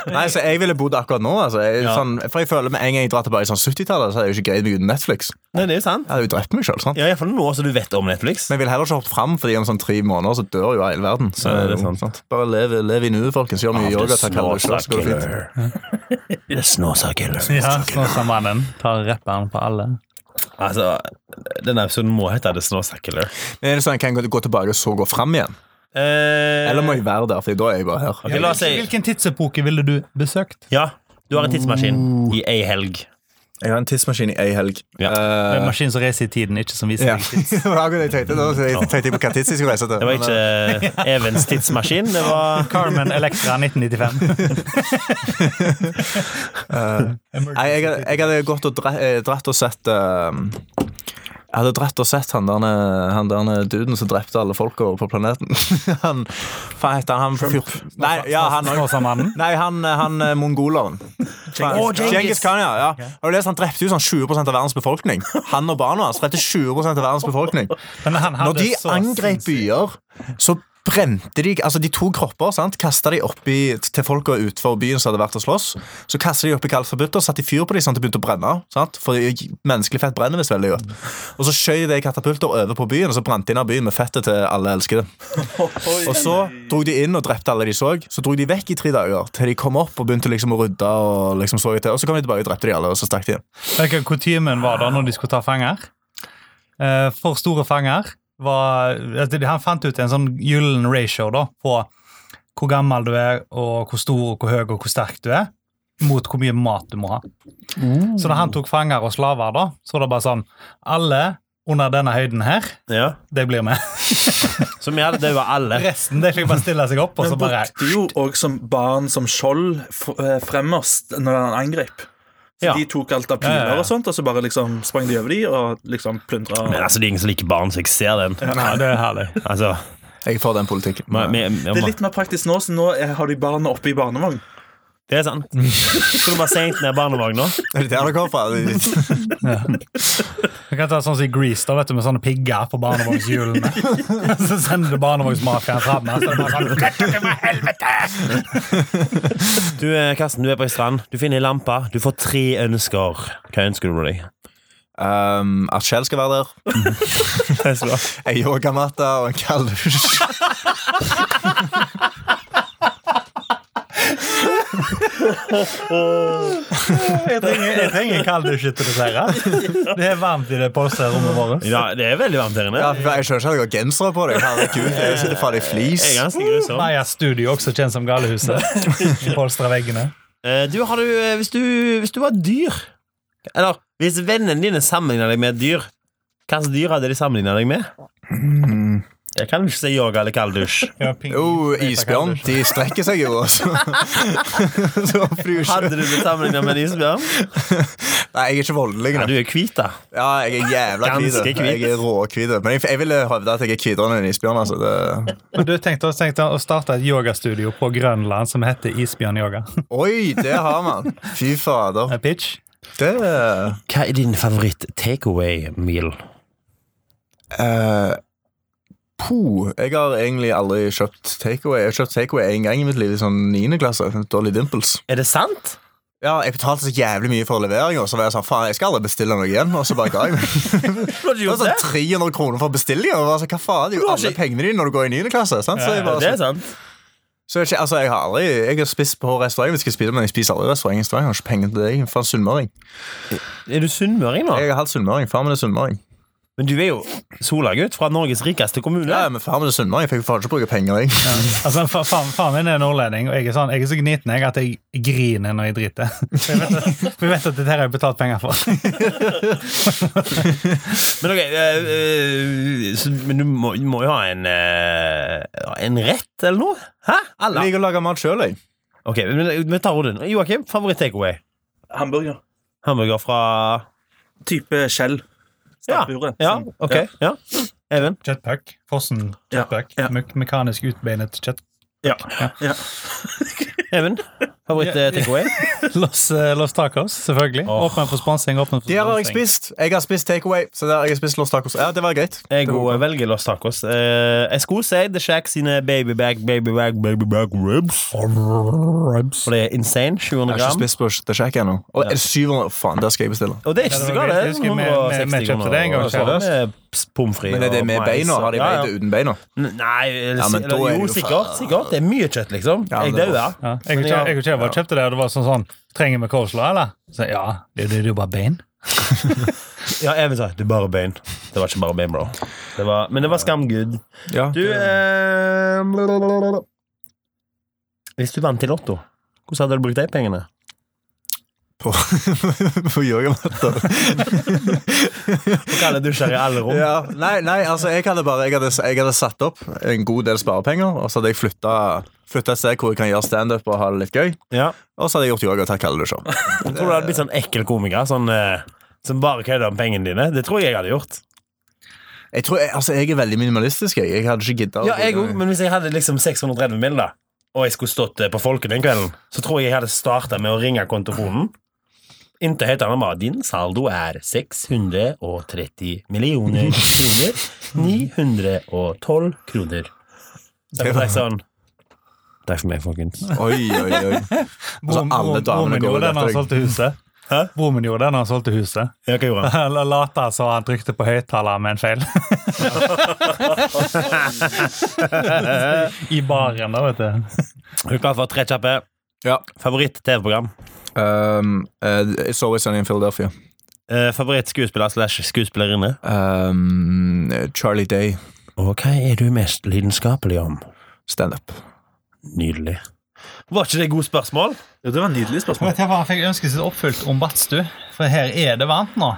Nei, så jeg ville bodd akkurat nå. Altså. Jeg, Ja. sånn, for jeg føler med en gang jeg drar tilbake i sånn 70-tallet, så hadde jeg jo ikke greid meg uten Netflix. Nei, det er jo sant. Jeg hadde jo drept meg sjøl. Ja, Iallfall nå som du vet om Netflix. Men jeg vil heller ikke hoppe fram, Fordi om sånn tre måneder så dør jo hele verden. Så, Ja, det er sant. Bare lev, lev i nuet, folkens. Gjør mye yoga. Ta kalde dusjer, så går det fint. killer. Snåsa killer. Ja, Snåsamannen tar rapperen på alle. Altså, denne episoden må hete The Snåsa killer. Men er det sånn kan jeg gå tilbake og så gå fram igjen? Eh, Eller må jeg være der? For da er jeg bare her. Ok, la oss si Hvilken tidsepoke ville du besøkt? Ja, du har en tidsmaskin i ei helg. Jeg har en tidsmaskin i ei helg. Ja. En Eh, maskin som reiser i tiden, ikke som viser ja. tids. det var akkurat det jeg tenkte. Da tenkte jeg på hva tids jeg skulle reise til. Det var Men, eh, ikke Evens tidsmaskin. Det var Carmen Electra 1995. Nei, jeg, hadde- jeg hadde gått og eh, dratt og sett eh, Jeg hadde dratt og sett han der, han der duden som drepte alle folka på planeten. han Hva heter han? han fyr, nei, ja, han. Nei, han, han eh, mongoleren. Genghis Khan, ja. ja. Har du lest, Han drepte jo sånn 20 av verdens befolkning. Han og barna hans drepte 20% av verdens befolkning. Når de angrep byer, så brente de Altså, de to kropper, sant? kasta de oppi til folka utenfor byen som hadde vært og slåss. Så kasta de oppi kaldt forbudt og satte fyr på dem sånn at de begynte å brenne. Sant? For menneskelig fett brenner visst veldig godt. Og så skjøt de katapulter over på byen, og så brant de inn av byen med fettet til alle elskede. Og så dro de inn og drepte alle de så. Så dro de vekk i tre dager, til de kom opp og begynte liksom å rydde. Og liksom så til Og så kom de tilbake og drepte de alle, og så stakk de igjen. Kutymen var da når de skulle ta fanger? Eh, For store fanger var altså, Han fant ut en sånn gyllen ratio da, på hvor gammel du er, og hvor stor, og hvor høy og hvor sterk du er, mot hvor mye mat du må ha. Så da han tok fanger og slaver, da, så var det bare sånn Alle under denne høyden her, Ja. det blir med. som vi det var alle. Resten det fikk bare stille seg opp, og så Men bare brukte jo òg som barn som skjold eh, fremmerst når han angrep. Så Ja. De tok alt av piler Ja, og sånt, og så bare liksom sprang de over de og liksom plundra. Men altså, det er ingen som liker barn, så jeg ser den. Ja, det er herlig. Altså, Jeg får den politikken. Men, men, men, Det er litt mer praktisk nå, så nå har de barna oppe i barnevogn. Det er sant. Så du bare senkt ned barnevogna? Er det der det kommer fra? Vi kan ta sånn som i Grease, da, vet du, med sånne pigger på barnevognshjulene. så sender du barnevognsmafiaen fram. Så er det bare sånn! Du, eh, Karsten, du er på ei strand. Du finner ei lampe. Du får tre ønsker. Hva ønsker du deg? Um, at Kjell skal være der. Ei yogamatte og en kalddusj. Jeg trenger, jeg trenger kalddusj til dette. her. Det er varmt i det polstrerommet vårt. Ja, det er veldig varmt her inne. Ja, jeg skjønner ikke at jeg har gensere på deg. Herregud, jeg sitter faen i flis. Jeg er ganske grusom. Maja Studio, også kjent som Galehuset. Polstra veggene. Eh, Du, har du, eh, hvis, du, hvis du var dyr Eller hvis vennene dine sammenligner deg med et dyr, hva slags dyr hadde de sammenlignet deg med? Jeg kan ikke si yoga eller kalddusj. Ja, oh, Jo, isbjørn. De strekker seg jo også. Så. Hadde du blitt sammenlignet med en isbjørn? Nei, jeg er ikke voldelig. Ja, du er hvit, da. Ja, jeg er jævla hvit. Hvit. Jeg er råhvit. Men jeg, jeg ville hevde at jeg er hvitere enn en isbjørn. Altså. Det... Men du tenkte, tenkte å starte et yogastudio på Grønland som heter Isbjørnyoga. Oi, det har man. Fy fader. A pitch. Det Hva er din favoritt takeaway-meal? Po. Jeg har egentlig aldri kjøpt takeaway. Jeg har kjøpt takeaway én gang i mitt liv, i sånn 9. klasse. Dolly Dimples. Er det sant? Ja, Jeg betalte så jævlig mye for levering, og så var jeg sånn faen, jeg skal aldri bestille noe igjen. Og så bare ga jeg meg. Det var sånn 300 kroner for bestillinger. og var sånn, Hva faen, det er jo alle pengene dine når du går i 9. klasse. Sant? Så jeg, bare, Det er sånn, sant. så jeg, altså, jeg har aldri Jeg har spist på restaurant, hvis jeg skal spise, men jeg spiser aldri restaurant. i Stavanger. Jeg har ikke penger til deg. Jeg er faen sunnmøring. Er du sunnmøring nå? Jeg er halvt sunnmøring. Far min er sunnmøring. Men du er jo Sola-gutt fra Norges rikeste kommune. Ja, men faen, det er sunnmøring. Jeg fikk faen ikke bruke penger, jeg. Altså, fa- Faren faen min er nordlending, og jeg er, sånn, jeg er så gniten jeg, at jeg griner når jeg driter. For jeg vet at, for jeg vet at dette har jeg betalt penger for. Men ok, eh, så, men du må, må jo ha en eh, En rett eller noe? Hæ? Jeg Alle? liker å lage mat sjøl, jeg. Ok, men vi tar runden. Joakim, favoritt-takeaway? Hamburger. Hamburger fra Type skjell. Ja, ja, Sånn. ok. Ja. Even? Jetpack. Fossen Ja, ja. Me mekanisk utbeinet. Ja. ja. Even? Favoritt-takeaway? Los, eh, Los Tacos, selvfølgelig. Oh. Åpen for sponsing. Åpen for De har jeg spist. Jeg har spist takeaway. Så der, jeg har spist Los Tacos. Ja, det var greit. Jeg Det var velger Los Tacos. Uh, jeg skulle si The Shack sine baby back, baby ribs. ribs. For det er insane. 700 Jeg har ikke gram. spist på The Shack ennå. Og er det 700 Faen, der skal jeg bestille. Og det er ikke så galt. det. Vi- vi- vi 160 kjøpte det en gang med pommes frites Men er det med beina? Har de Ja, ja. det uten beina? Nei, eller, Ja, men eller, er jo, sikkert. sikkert. Det er mye kjøtt, liksom. Ja, jeg dauer. Ja, jeg. Jeg og kjøpte det, og det var sånn sånn Trenger vi coleslaw, eller? Så, ja, det, det, det er jo bare bein. Ja, jeg vil si det er bare bein. Det var ikke bare bein, bro. Det var, men det var skamgud. Ja. Du eh, blablabla. Hvis du vant i Lotto, hvordan hadde du brukt de pengene? På, på yogamatter. På kalde dusjer i alle rom? Ja, nei, nei, altså jeg hadde bare jeg hadde, jeg hadde satt opp en god del sparepenger, og så hadde jeg flytta Flytta et sted hvor jeg kan gjøre standup og ha det litt gøy. Ja. Og så hadde jeg gjort yoga og tatt kalde dusjer. Jeg tror du hadde blitt sånn ekkel komiker sånn, eh, som bare kødder om pengene dine. Det tror jeg jeg hadde gjort. Jeg tror, jeg, altså, jeg er veldig minimalistisk. Jeg, jeg hadde ikke gidda. å Ja, jeg òg, men hvis jeg hadde liksom 630 mil, da og jeg skulle stått eh, på Folket den kvelden, så tror jeg jeg hadde starta med å ringe kontofonen. Inntil helt annet var 'Din saldo er 630 millioner kroner. 912 kroner'. Så jeg var sånn Takk for meg, folkens. Oi, oi, oi. Altså, alle damene går gjorde det etter deg. solgte huset. Hæ? Broren min gjorde det når han solgte huset. Ja, hva gjorde han? Lata så han trykte på høyttaler med en feil. I baren, da, vet du. Er du klar for tre kjappe? Ja. Favoritt-TV-program? Um, uh, It's Always Sunny in Philadelphia. Uh, Favoritt-skuespiller slash skuespillerinne? Um, Charlie Day. Og hva er du mest lidenskapelig om? Standup. Nydelig. Var ikke det gode spørsmål? Jo, det var et nydelig spørsmål. Vet jeg hva fikk ønsket sitt oppfylt om badstue? For her er det varmt nå.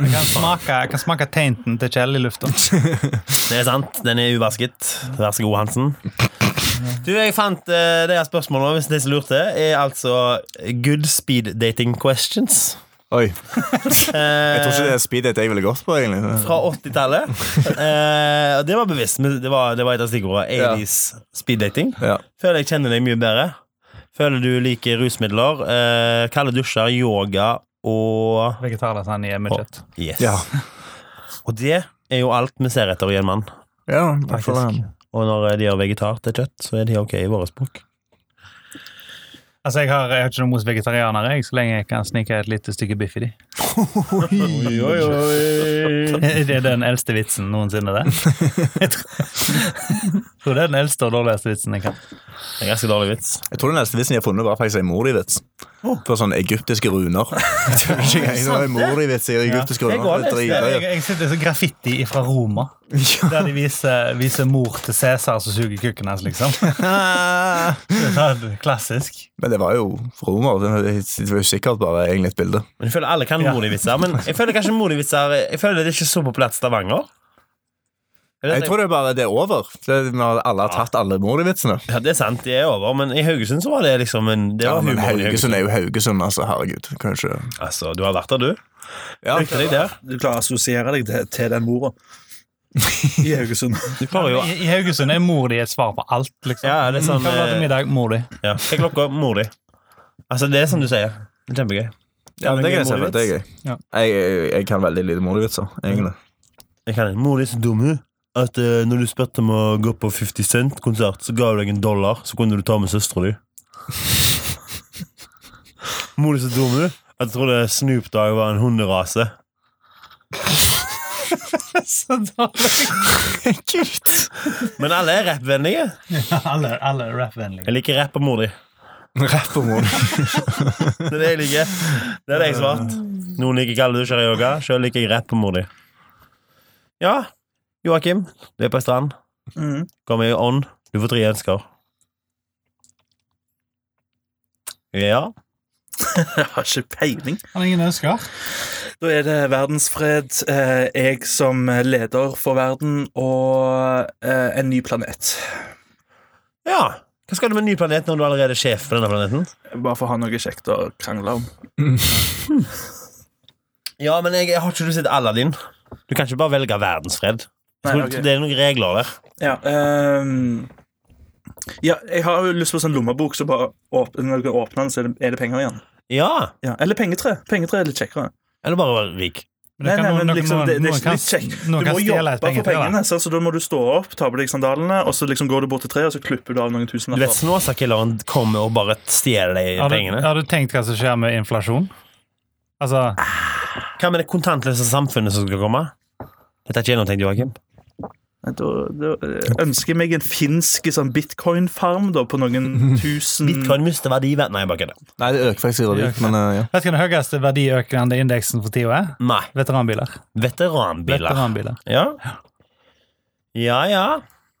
Jeg kan smake, jeg kan smake tainten til Kjell i lufta. Det er sant. Den er uvasket. Vær så god, Hansen. Du, jeg fant uh, det her spørsmålet, hvis de som lurte, er altså good speed dating questions. Oi. Jeg tror ikke det er speeddate jeg ville gått på, egentlig. Fra 80-tallet. Eh, det var bevisst. men Det var, det var et av stikkordene. 80s speeddating. Ja. Føler jeg kjenner deg mye bedre. Føler du liker rusmidler. Eh, kalde dusjer, yoga og Vegetarlasagne med kjøtt. Yes. Ja. Og det er jo alt vi ser etter i en mann. ja takk for Faktisk. det. Og når de gjør vegetar til kjøtt, så er de ok i vår bok. Altså, jeg har, jeg har ikke noe mot vegetarianere, jeg, så lenge jeg kan snike et lite stykke biff i de. Oi, oi, oi. Det er den eldste vitsen noensinne, det. Jeg tror, det er den eldste og dårligste vitsen jeg kan. En ganske dårlig vits. Jeg tror den eldste vitsen jeg har funnet, var faktisk en Mordi-vits. På sånne egyptiske runer. Jeg tror ikke engang det var en Mordi-vits i egyptiske Jeg runer. går Det er jeg, Jeg, dritgøy. jeg sitter så graffiti fra Roma, der de viser, viser mor til Cæsar som suger kukken hans, liksom. Det klassisk. Men det var jo romer. Det var jo sikkert bare egentlig et bilde. Men Jeg føler alle kan Ja. Modi-vitser. Men jeg føler kanskje Modi-vitser Jeg føler det er ikke så populært i Stavanger. Er Jeg tror det er bare det er over. Det, når alle har tatt alle Mordi-vitsene. Ja, Det er sant, de er over, men i Haugesund så var det liksom en Det Ja, men Haugesund er jo Haugesund, altså. Herregud. Kanskje Altså, du har vært der, du. ja, Likte deg. Du klarer å assosiere deg til, til den mora i Haugesund. Du jo I, I Haugesund er mor di et svar på alt, liksom. Ja, det er sånn Hva var eh, middag? Mor di. ja. Hva er klokka? Mor di. Altså, det er som du sier. Det er Kjempegøy. Ja, det kan jeg se. Det er gøy. Ja. Jeg, jeg, jeg kan veldig lite Mordi-vitser, egentlig. Jeg kan Mor di er så dum, hun. At uh, når du spurte om å gå på 50 Cent-konsert, så ga hun deg en dollar, så kunne du ta med søstera di. Mor di er så dum, hun. At jeg trodde Snoop Dogg var en hunderase. Så dårlig. Men alle er rappvennlige. alle, alle er rap-vennlige. Jeg liker rapp og mor di. Rapp og Mordi. Det er det jeg liker. Det er det jeg svart. Noen liker kalde dusjer i yoga. Sjøl liker jeg rapp og mor di. Ja, Joakim, du er på strand. Mm. Kommer i ånd. Du får tre ønsker. Ja. Jeg har ikke peiling. Han har ingen ønsker. Da er det verdensfred, eh, jeg som leder for verden og eh, en ny planet. ja. Hva skal du med en ny planet når du allerede er sjef på denne planeten? Bare for å ha noe kjekt å krangle om. Ja, men jeg, jeg har ikke du sett Aladdin. Du kan ikke bare velge verdensfred. Nei, okay. Det er noen regler der. Ja, um ja, jeg har jo lyst på sånn lommebok, så bare åpner, når du åpner den, så er det, er det penger igjen. Ja. Ja, eller pengetre. Pengetre er litt kjekkere. Eller bare være rik. Men Nei, nei, men noen- liksom, det, det er ikke litt kjekt. Du må jobbe for pengene, så, så da må du stå opp, ta på deg sandalene, og så liksom går du bort til treet, og så klipper du av noen tusen. Du vet. Snåsakilleren kommer og bare stjeler de Har du, pengene. har du tenkt hva som skjer med inflasjon? Altså, Hva med det kontantløse samfunnet som skal komme? Dette er ikke gjennomtenkt, Joakim. Da, da ønsker jeg meg en finsk sånn bitcoin-farm da, på noen tusen Bitcoin mister verdi. Nei, bare kødder. Nei, det øker faktisk i verdi, men uh, ja. vet du hva den høyeste verdiøkende indeksen for tida er? Nei. Veteranbiler. Veteranbiler. Veteranbiler. Ja. Ja, ja.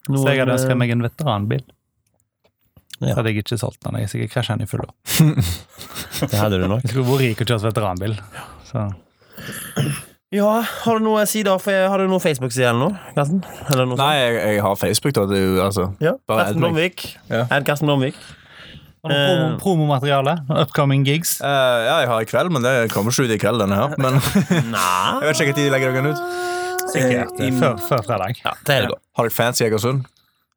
Så jeg hadde ønsket meg en veteranbil. Ja. Så hadde jeg ikke solgt den. Jeg er sikkert krasja den i år. Det hadde du nok. Jeg skulle vært rik og kjørt veteranbil. Så. Ja, Har du noen sider for, Har du noe Facebook-side eller noe? Karsten? Eller noe Nei, jeg, jeg har Facebook, da. Det er jo altså? Ja. bare Karsten. Blomvik. Ja. Add Karsten Blomvik. Har du promo, Eh. promomateriale? Upcoming gigs? Eh, ja, jeg har i kveld, men det kommer ikke ut i kveld, denne her. Men jeg Nei vet ikke når de legger den ut. Sikkert. i- før, før fredag. ja, Til helga. Har dere fans i Egersund?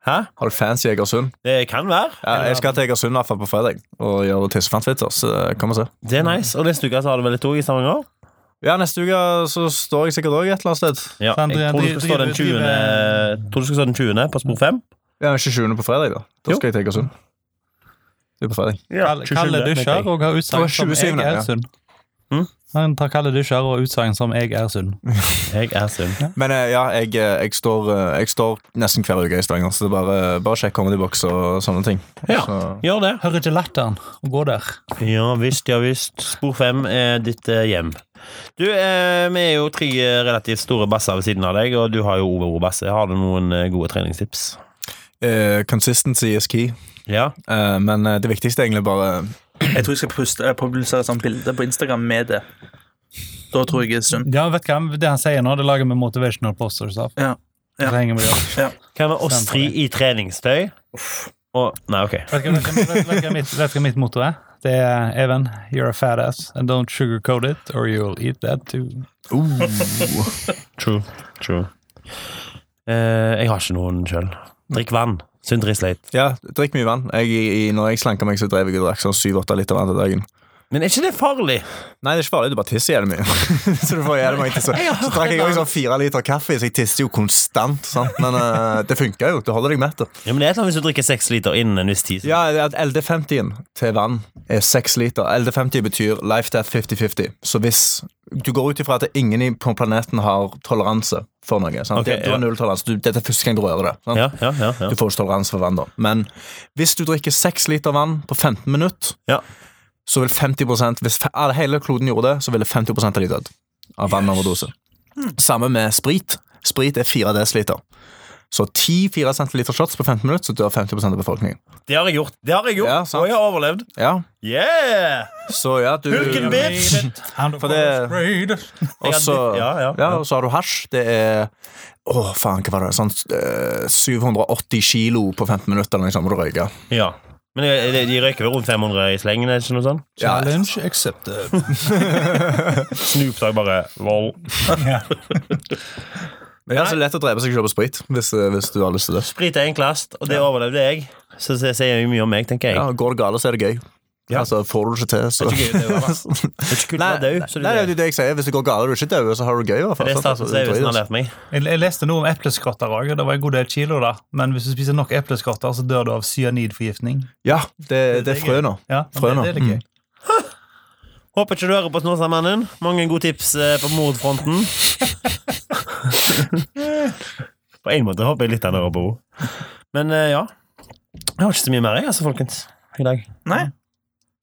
Hæ? Har dere fans i Egersund? Det kan være. Ja, jeg skal til Egersund i hvert fall på fredag og gjøre tissefantfitser, så kom og se. Det er nice. Og neste uke så har du vel et tog i Stavanger? Ja, neste uke så står jeg sikkert òg et eller annet sted. Ja. Sant, Jeg tror du skal stå den 20. Tror du skal stå den 20. på spor 5? Ja, ikke 20. på fredag, da. Da Jo. skal jeg til Egersund. Det er på fredag. Ja, Kalle dusjer og har utsagn som 27., jeg er ja. sunn. Mm? Han tar kalde dusjer og utsagn som 'jeg er sunn'. Jeg er sunn. Men eh, ja, jeg, eh, jeg, står, eh, jeg står nesten hver uke i Stavanger, så det er bare, bare sjekk Comedy Box og sånne ting. Ja. Så, Gjør det. Hører ikke latteren og gå der. Ja visst, ja visst. Spor 5 er ditt hjem. Du, eh, vi er jo tre relativt store basser ved siden av deg, og du har jo Ove Basse. Har du noen eh, gode treningstips? eh, consistency is key. Ja. Eh, men det viktigste er egentlig bare Jeg tror jeg skal puste, publisere et sånt bilde på Instagram med det. Da tror jeg det er sunt. Ja, vet du hva? Det han sier nå, det lager vi motivational posters av. Ja. Ja. Vi det opp. Hva med oss tre i treningstøy? Og Nei, OK. Vet du hva- mitt- motto er? Det er Even, you're a fat ass, and don't sugarcoat it, or you'll eat that too. True. True. Eh, jeg har ikke noen sjøl. Drikk vann. Sundre Slate. Ja, drikk mye vann. Jeg, i, når jeg slanka meg, så drev jeg og drakk sånn syv-åtte liter vann til dagen. Men er ikke det farlig? Nei, det er ikke farlig, du bare tisser jævlig mye. så du får jævlig mange tisser. Så drakk jeg også sånn fire liter kaffe, så jeg tisser jo konstant. Sant? Men uh, det funker jo. Du holder deg mett. Ja, men det er et eller annet Hvis du drikker seks liter innen en viss tid. Ja, at LD50-en til vann er seks liter. LD50 betyr life death 50-50. Så hvis du går ut ifra at ingen på planeten har toleranse for noe sant? Ok, Du har null toleranse. Du, dette er første gang du rører det. Sant? Ja, ja, ja, ja. Du får ikke toleranse for vann, da. Men hvis du drikker seks liter vann på 15 minutter, Ja. Så vil 50 Hvis hele kloden gjorde det, så ville 50 av de dødd av vannoverdose. Samme med sprit. Sprit er 4 dl. Så 10-4 centiliter shots på 15 minutter, så dør 50% av befolkningen. Det har jeg gjort. Det har jeg gjort, Ja, sant. Og jeg har overlevd. Ja, Yeah! så ja, du Hulken bitch! For det- Og så Ja, ja, har du hasj. Det er Å, faen, hva var det? Sånn eh, 780 kilo på 15 minutter, eller noe sånt, må du røyke. Ja. Men de, de- røyker vel rundt 500 i slengen? ikke noe sånt? Ja, Challenge accepted. Snoop Dogg bare lol. Men det er altså lett å drepe seg selv på sprit, hvis, eh, hvis du har lyst til det. Sprit er enklest, og det overlevde jeg. Så det sier mye om meg, tenker jeg. Ja, Går det galt, så er det gøy. Ja. Altså, Får du det ikke til, så Det er ikke gøy, det er det. Det er ikke kult å være død. så nei, det er jo det jeg sier. Hvis det går galt og du ikke er død, så har du det gøy. i hvert fall, Det er sant? Altså, Statens du vegvesen har lært meg. Jeg, jeg leste noe om epleskrotter òg, og det var en god del kilo, da. Men hvis du spiser nok epleskrotter, så dør du av cyanidforgiftning. Ja, det, det er frø nå. Ja, Frø nå. det, det er litt gøy. Håper ikke du hører på Snåsamannen. Mange gode tips eh, på mordfronten. på en måte håper jeg litt han hører på henne. Men eh, ja. Jeg har ikke så mye mer, jeg, altså, folkens. I dag. Nei.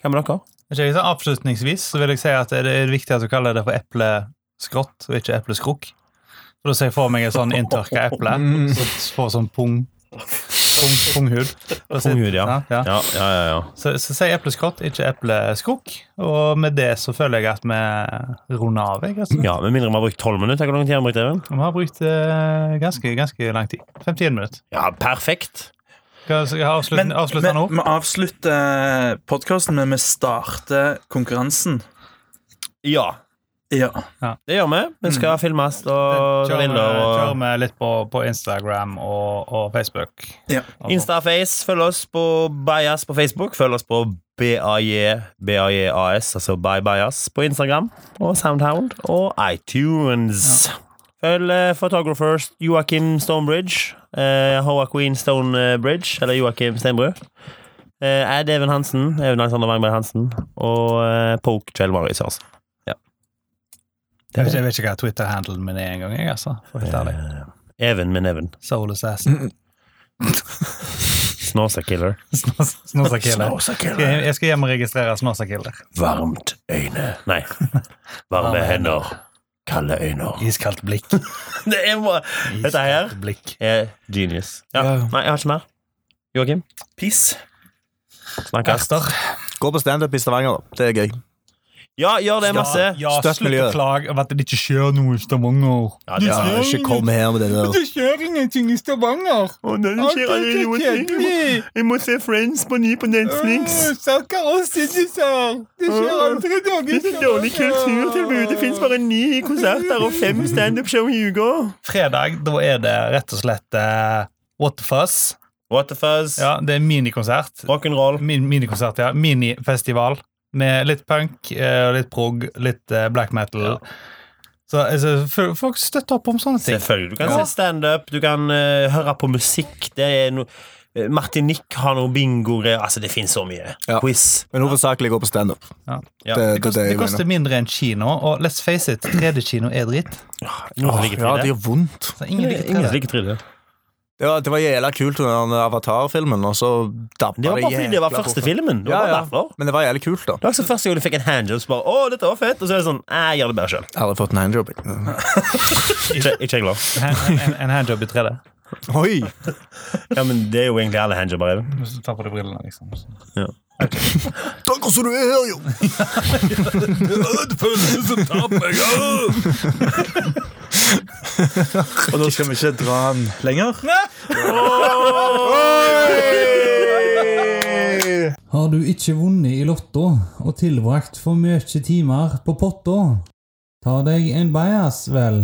Hva med dere? Ikke, Avslutningsvis så vil jeg si at det er viktig at du kaller det for epleskrott og ikke epleskrukk. For Da ser jeg for meg et sånn inntørka eple som får sånn pung. Pung, punghud. Punghud, ja. ja. Ja, ja, ja. ja. Så, så sier epleskrott, ikke epleskrukk. Og med det så føler jeg at vi runder av. Jeg, altså. ja Med mindre vi har brukt tolv minutter. Hvor lang tid har vi brukt, Even? Vi har brukt eh, ganske, ganske lang tid. 51 minutter. Ja, perfekt. Avslutte, Men nå? vi avslutter podkasten, men vi starter konkurransen. Ja, Ja. det gjør vi. Vi skal filmes og Kjører vi, Og... kjører vi litt på, på Instagram og, og Facebook. Ja. Instaface. Følg oss på Bajas på Facebook. Følg oss på BAJ, BAJAS, altså Bye Bajas på Instagram og Soundhound og iTunes. Følg eh, Photographers Joakim Stonebridge. Eh, Joaquin Stonebridge, eller Joakim Steinbrød. Eh, er Even Hansen, Even Alexander Wangberg Hansen. Og uh, Poke Kjell Marius Hansen. Ja. Jeg vet, jeg vet ikke hva Twitter-handelen min er engang. Jeg, altså. Uh, even. Eh, Even. Soul Assassin. Snåsakiller. Snåsakiller. Jeg, jeg skal hjem og registrere Snåsakiller. Varmt øyne Nei. Varme hender. Kalde øyne. Iskaldt blikk. Det er bare Dette her blikk. er genius. Ja. Ja. Nei, jeg har ikke mer. Joakim, Peace. snakkes. Gå på standup i Stavanger, da. Det er gøy. Ja, gjør det masse. Ja, ja Støtt slutt å klage over at det ikke skjer noe i Stavanger. Ja, det Ja, ikke kom her med det der. Det skjer ingenting i Stavanger. Å, nei, det skjer aldri noe ting. Jeg må se Friends på ny på Netflix. Stakkar oss, sant? Det skjer aldri noe Det er så dårlig kulturtilbud. Det fins bare ni konserter og fem standup-show i uka. Fredag, da er det rett og slett uh, What the Fuzz. What the fuzz? Ja, det er minikonsert. Rock'n'roll. Min, minikonsert, ja. Minifestival. Med litt punk, eh, litt prog, litt eh, black metal. Så altså, folk støtter opp om sånne ting. Selvfølgelig. Du kan Ja. se standup, du kan uh, høre på musikk. Det er no Martinique har noen bingo-greier. Altså, det finnes så mye. Ja. Quiz. Men hovedsakelig går på standup. Ja. Ja. Det, Det det, koster, det det koster mener. mindre enn kino, og let's face it, 3D-kino er dritt. Åh, ja, det gjør vondt. Så ingen liker Ingen 3D. Liker 3D. Det var, det var jævla kult under den Avatar-filmen, og så dabba Det var bare fordi det var første filmen. Det var Ja, bare ja. derfor. Men det var jævlig kult, da. Det var også første gang du fikk en handjob. Så bare, å, dette var fett Og så er det sånn, jeg gjør det bare Jeg hadde fått en handjob. Ikke, ikke jeg glad. En, en, en handjob i 3D. Oi! Ja, men det er jo egentlig alle handjobber. Even. Hvis du tar på deg brillene, liksom. Ja. Takk som du er her, jo! Det føles som taper Og nå skal vi ikke dra den lenger. Har du ikke vunnet i Lotto og tilbrakt for mye timer på potta? Ta deg en bajas, vel.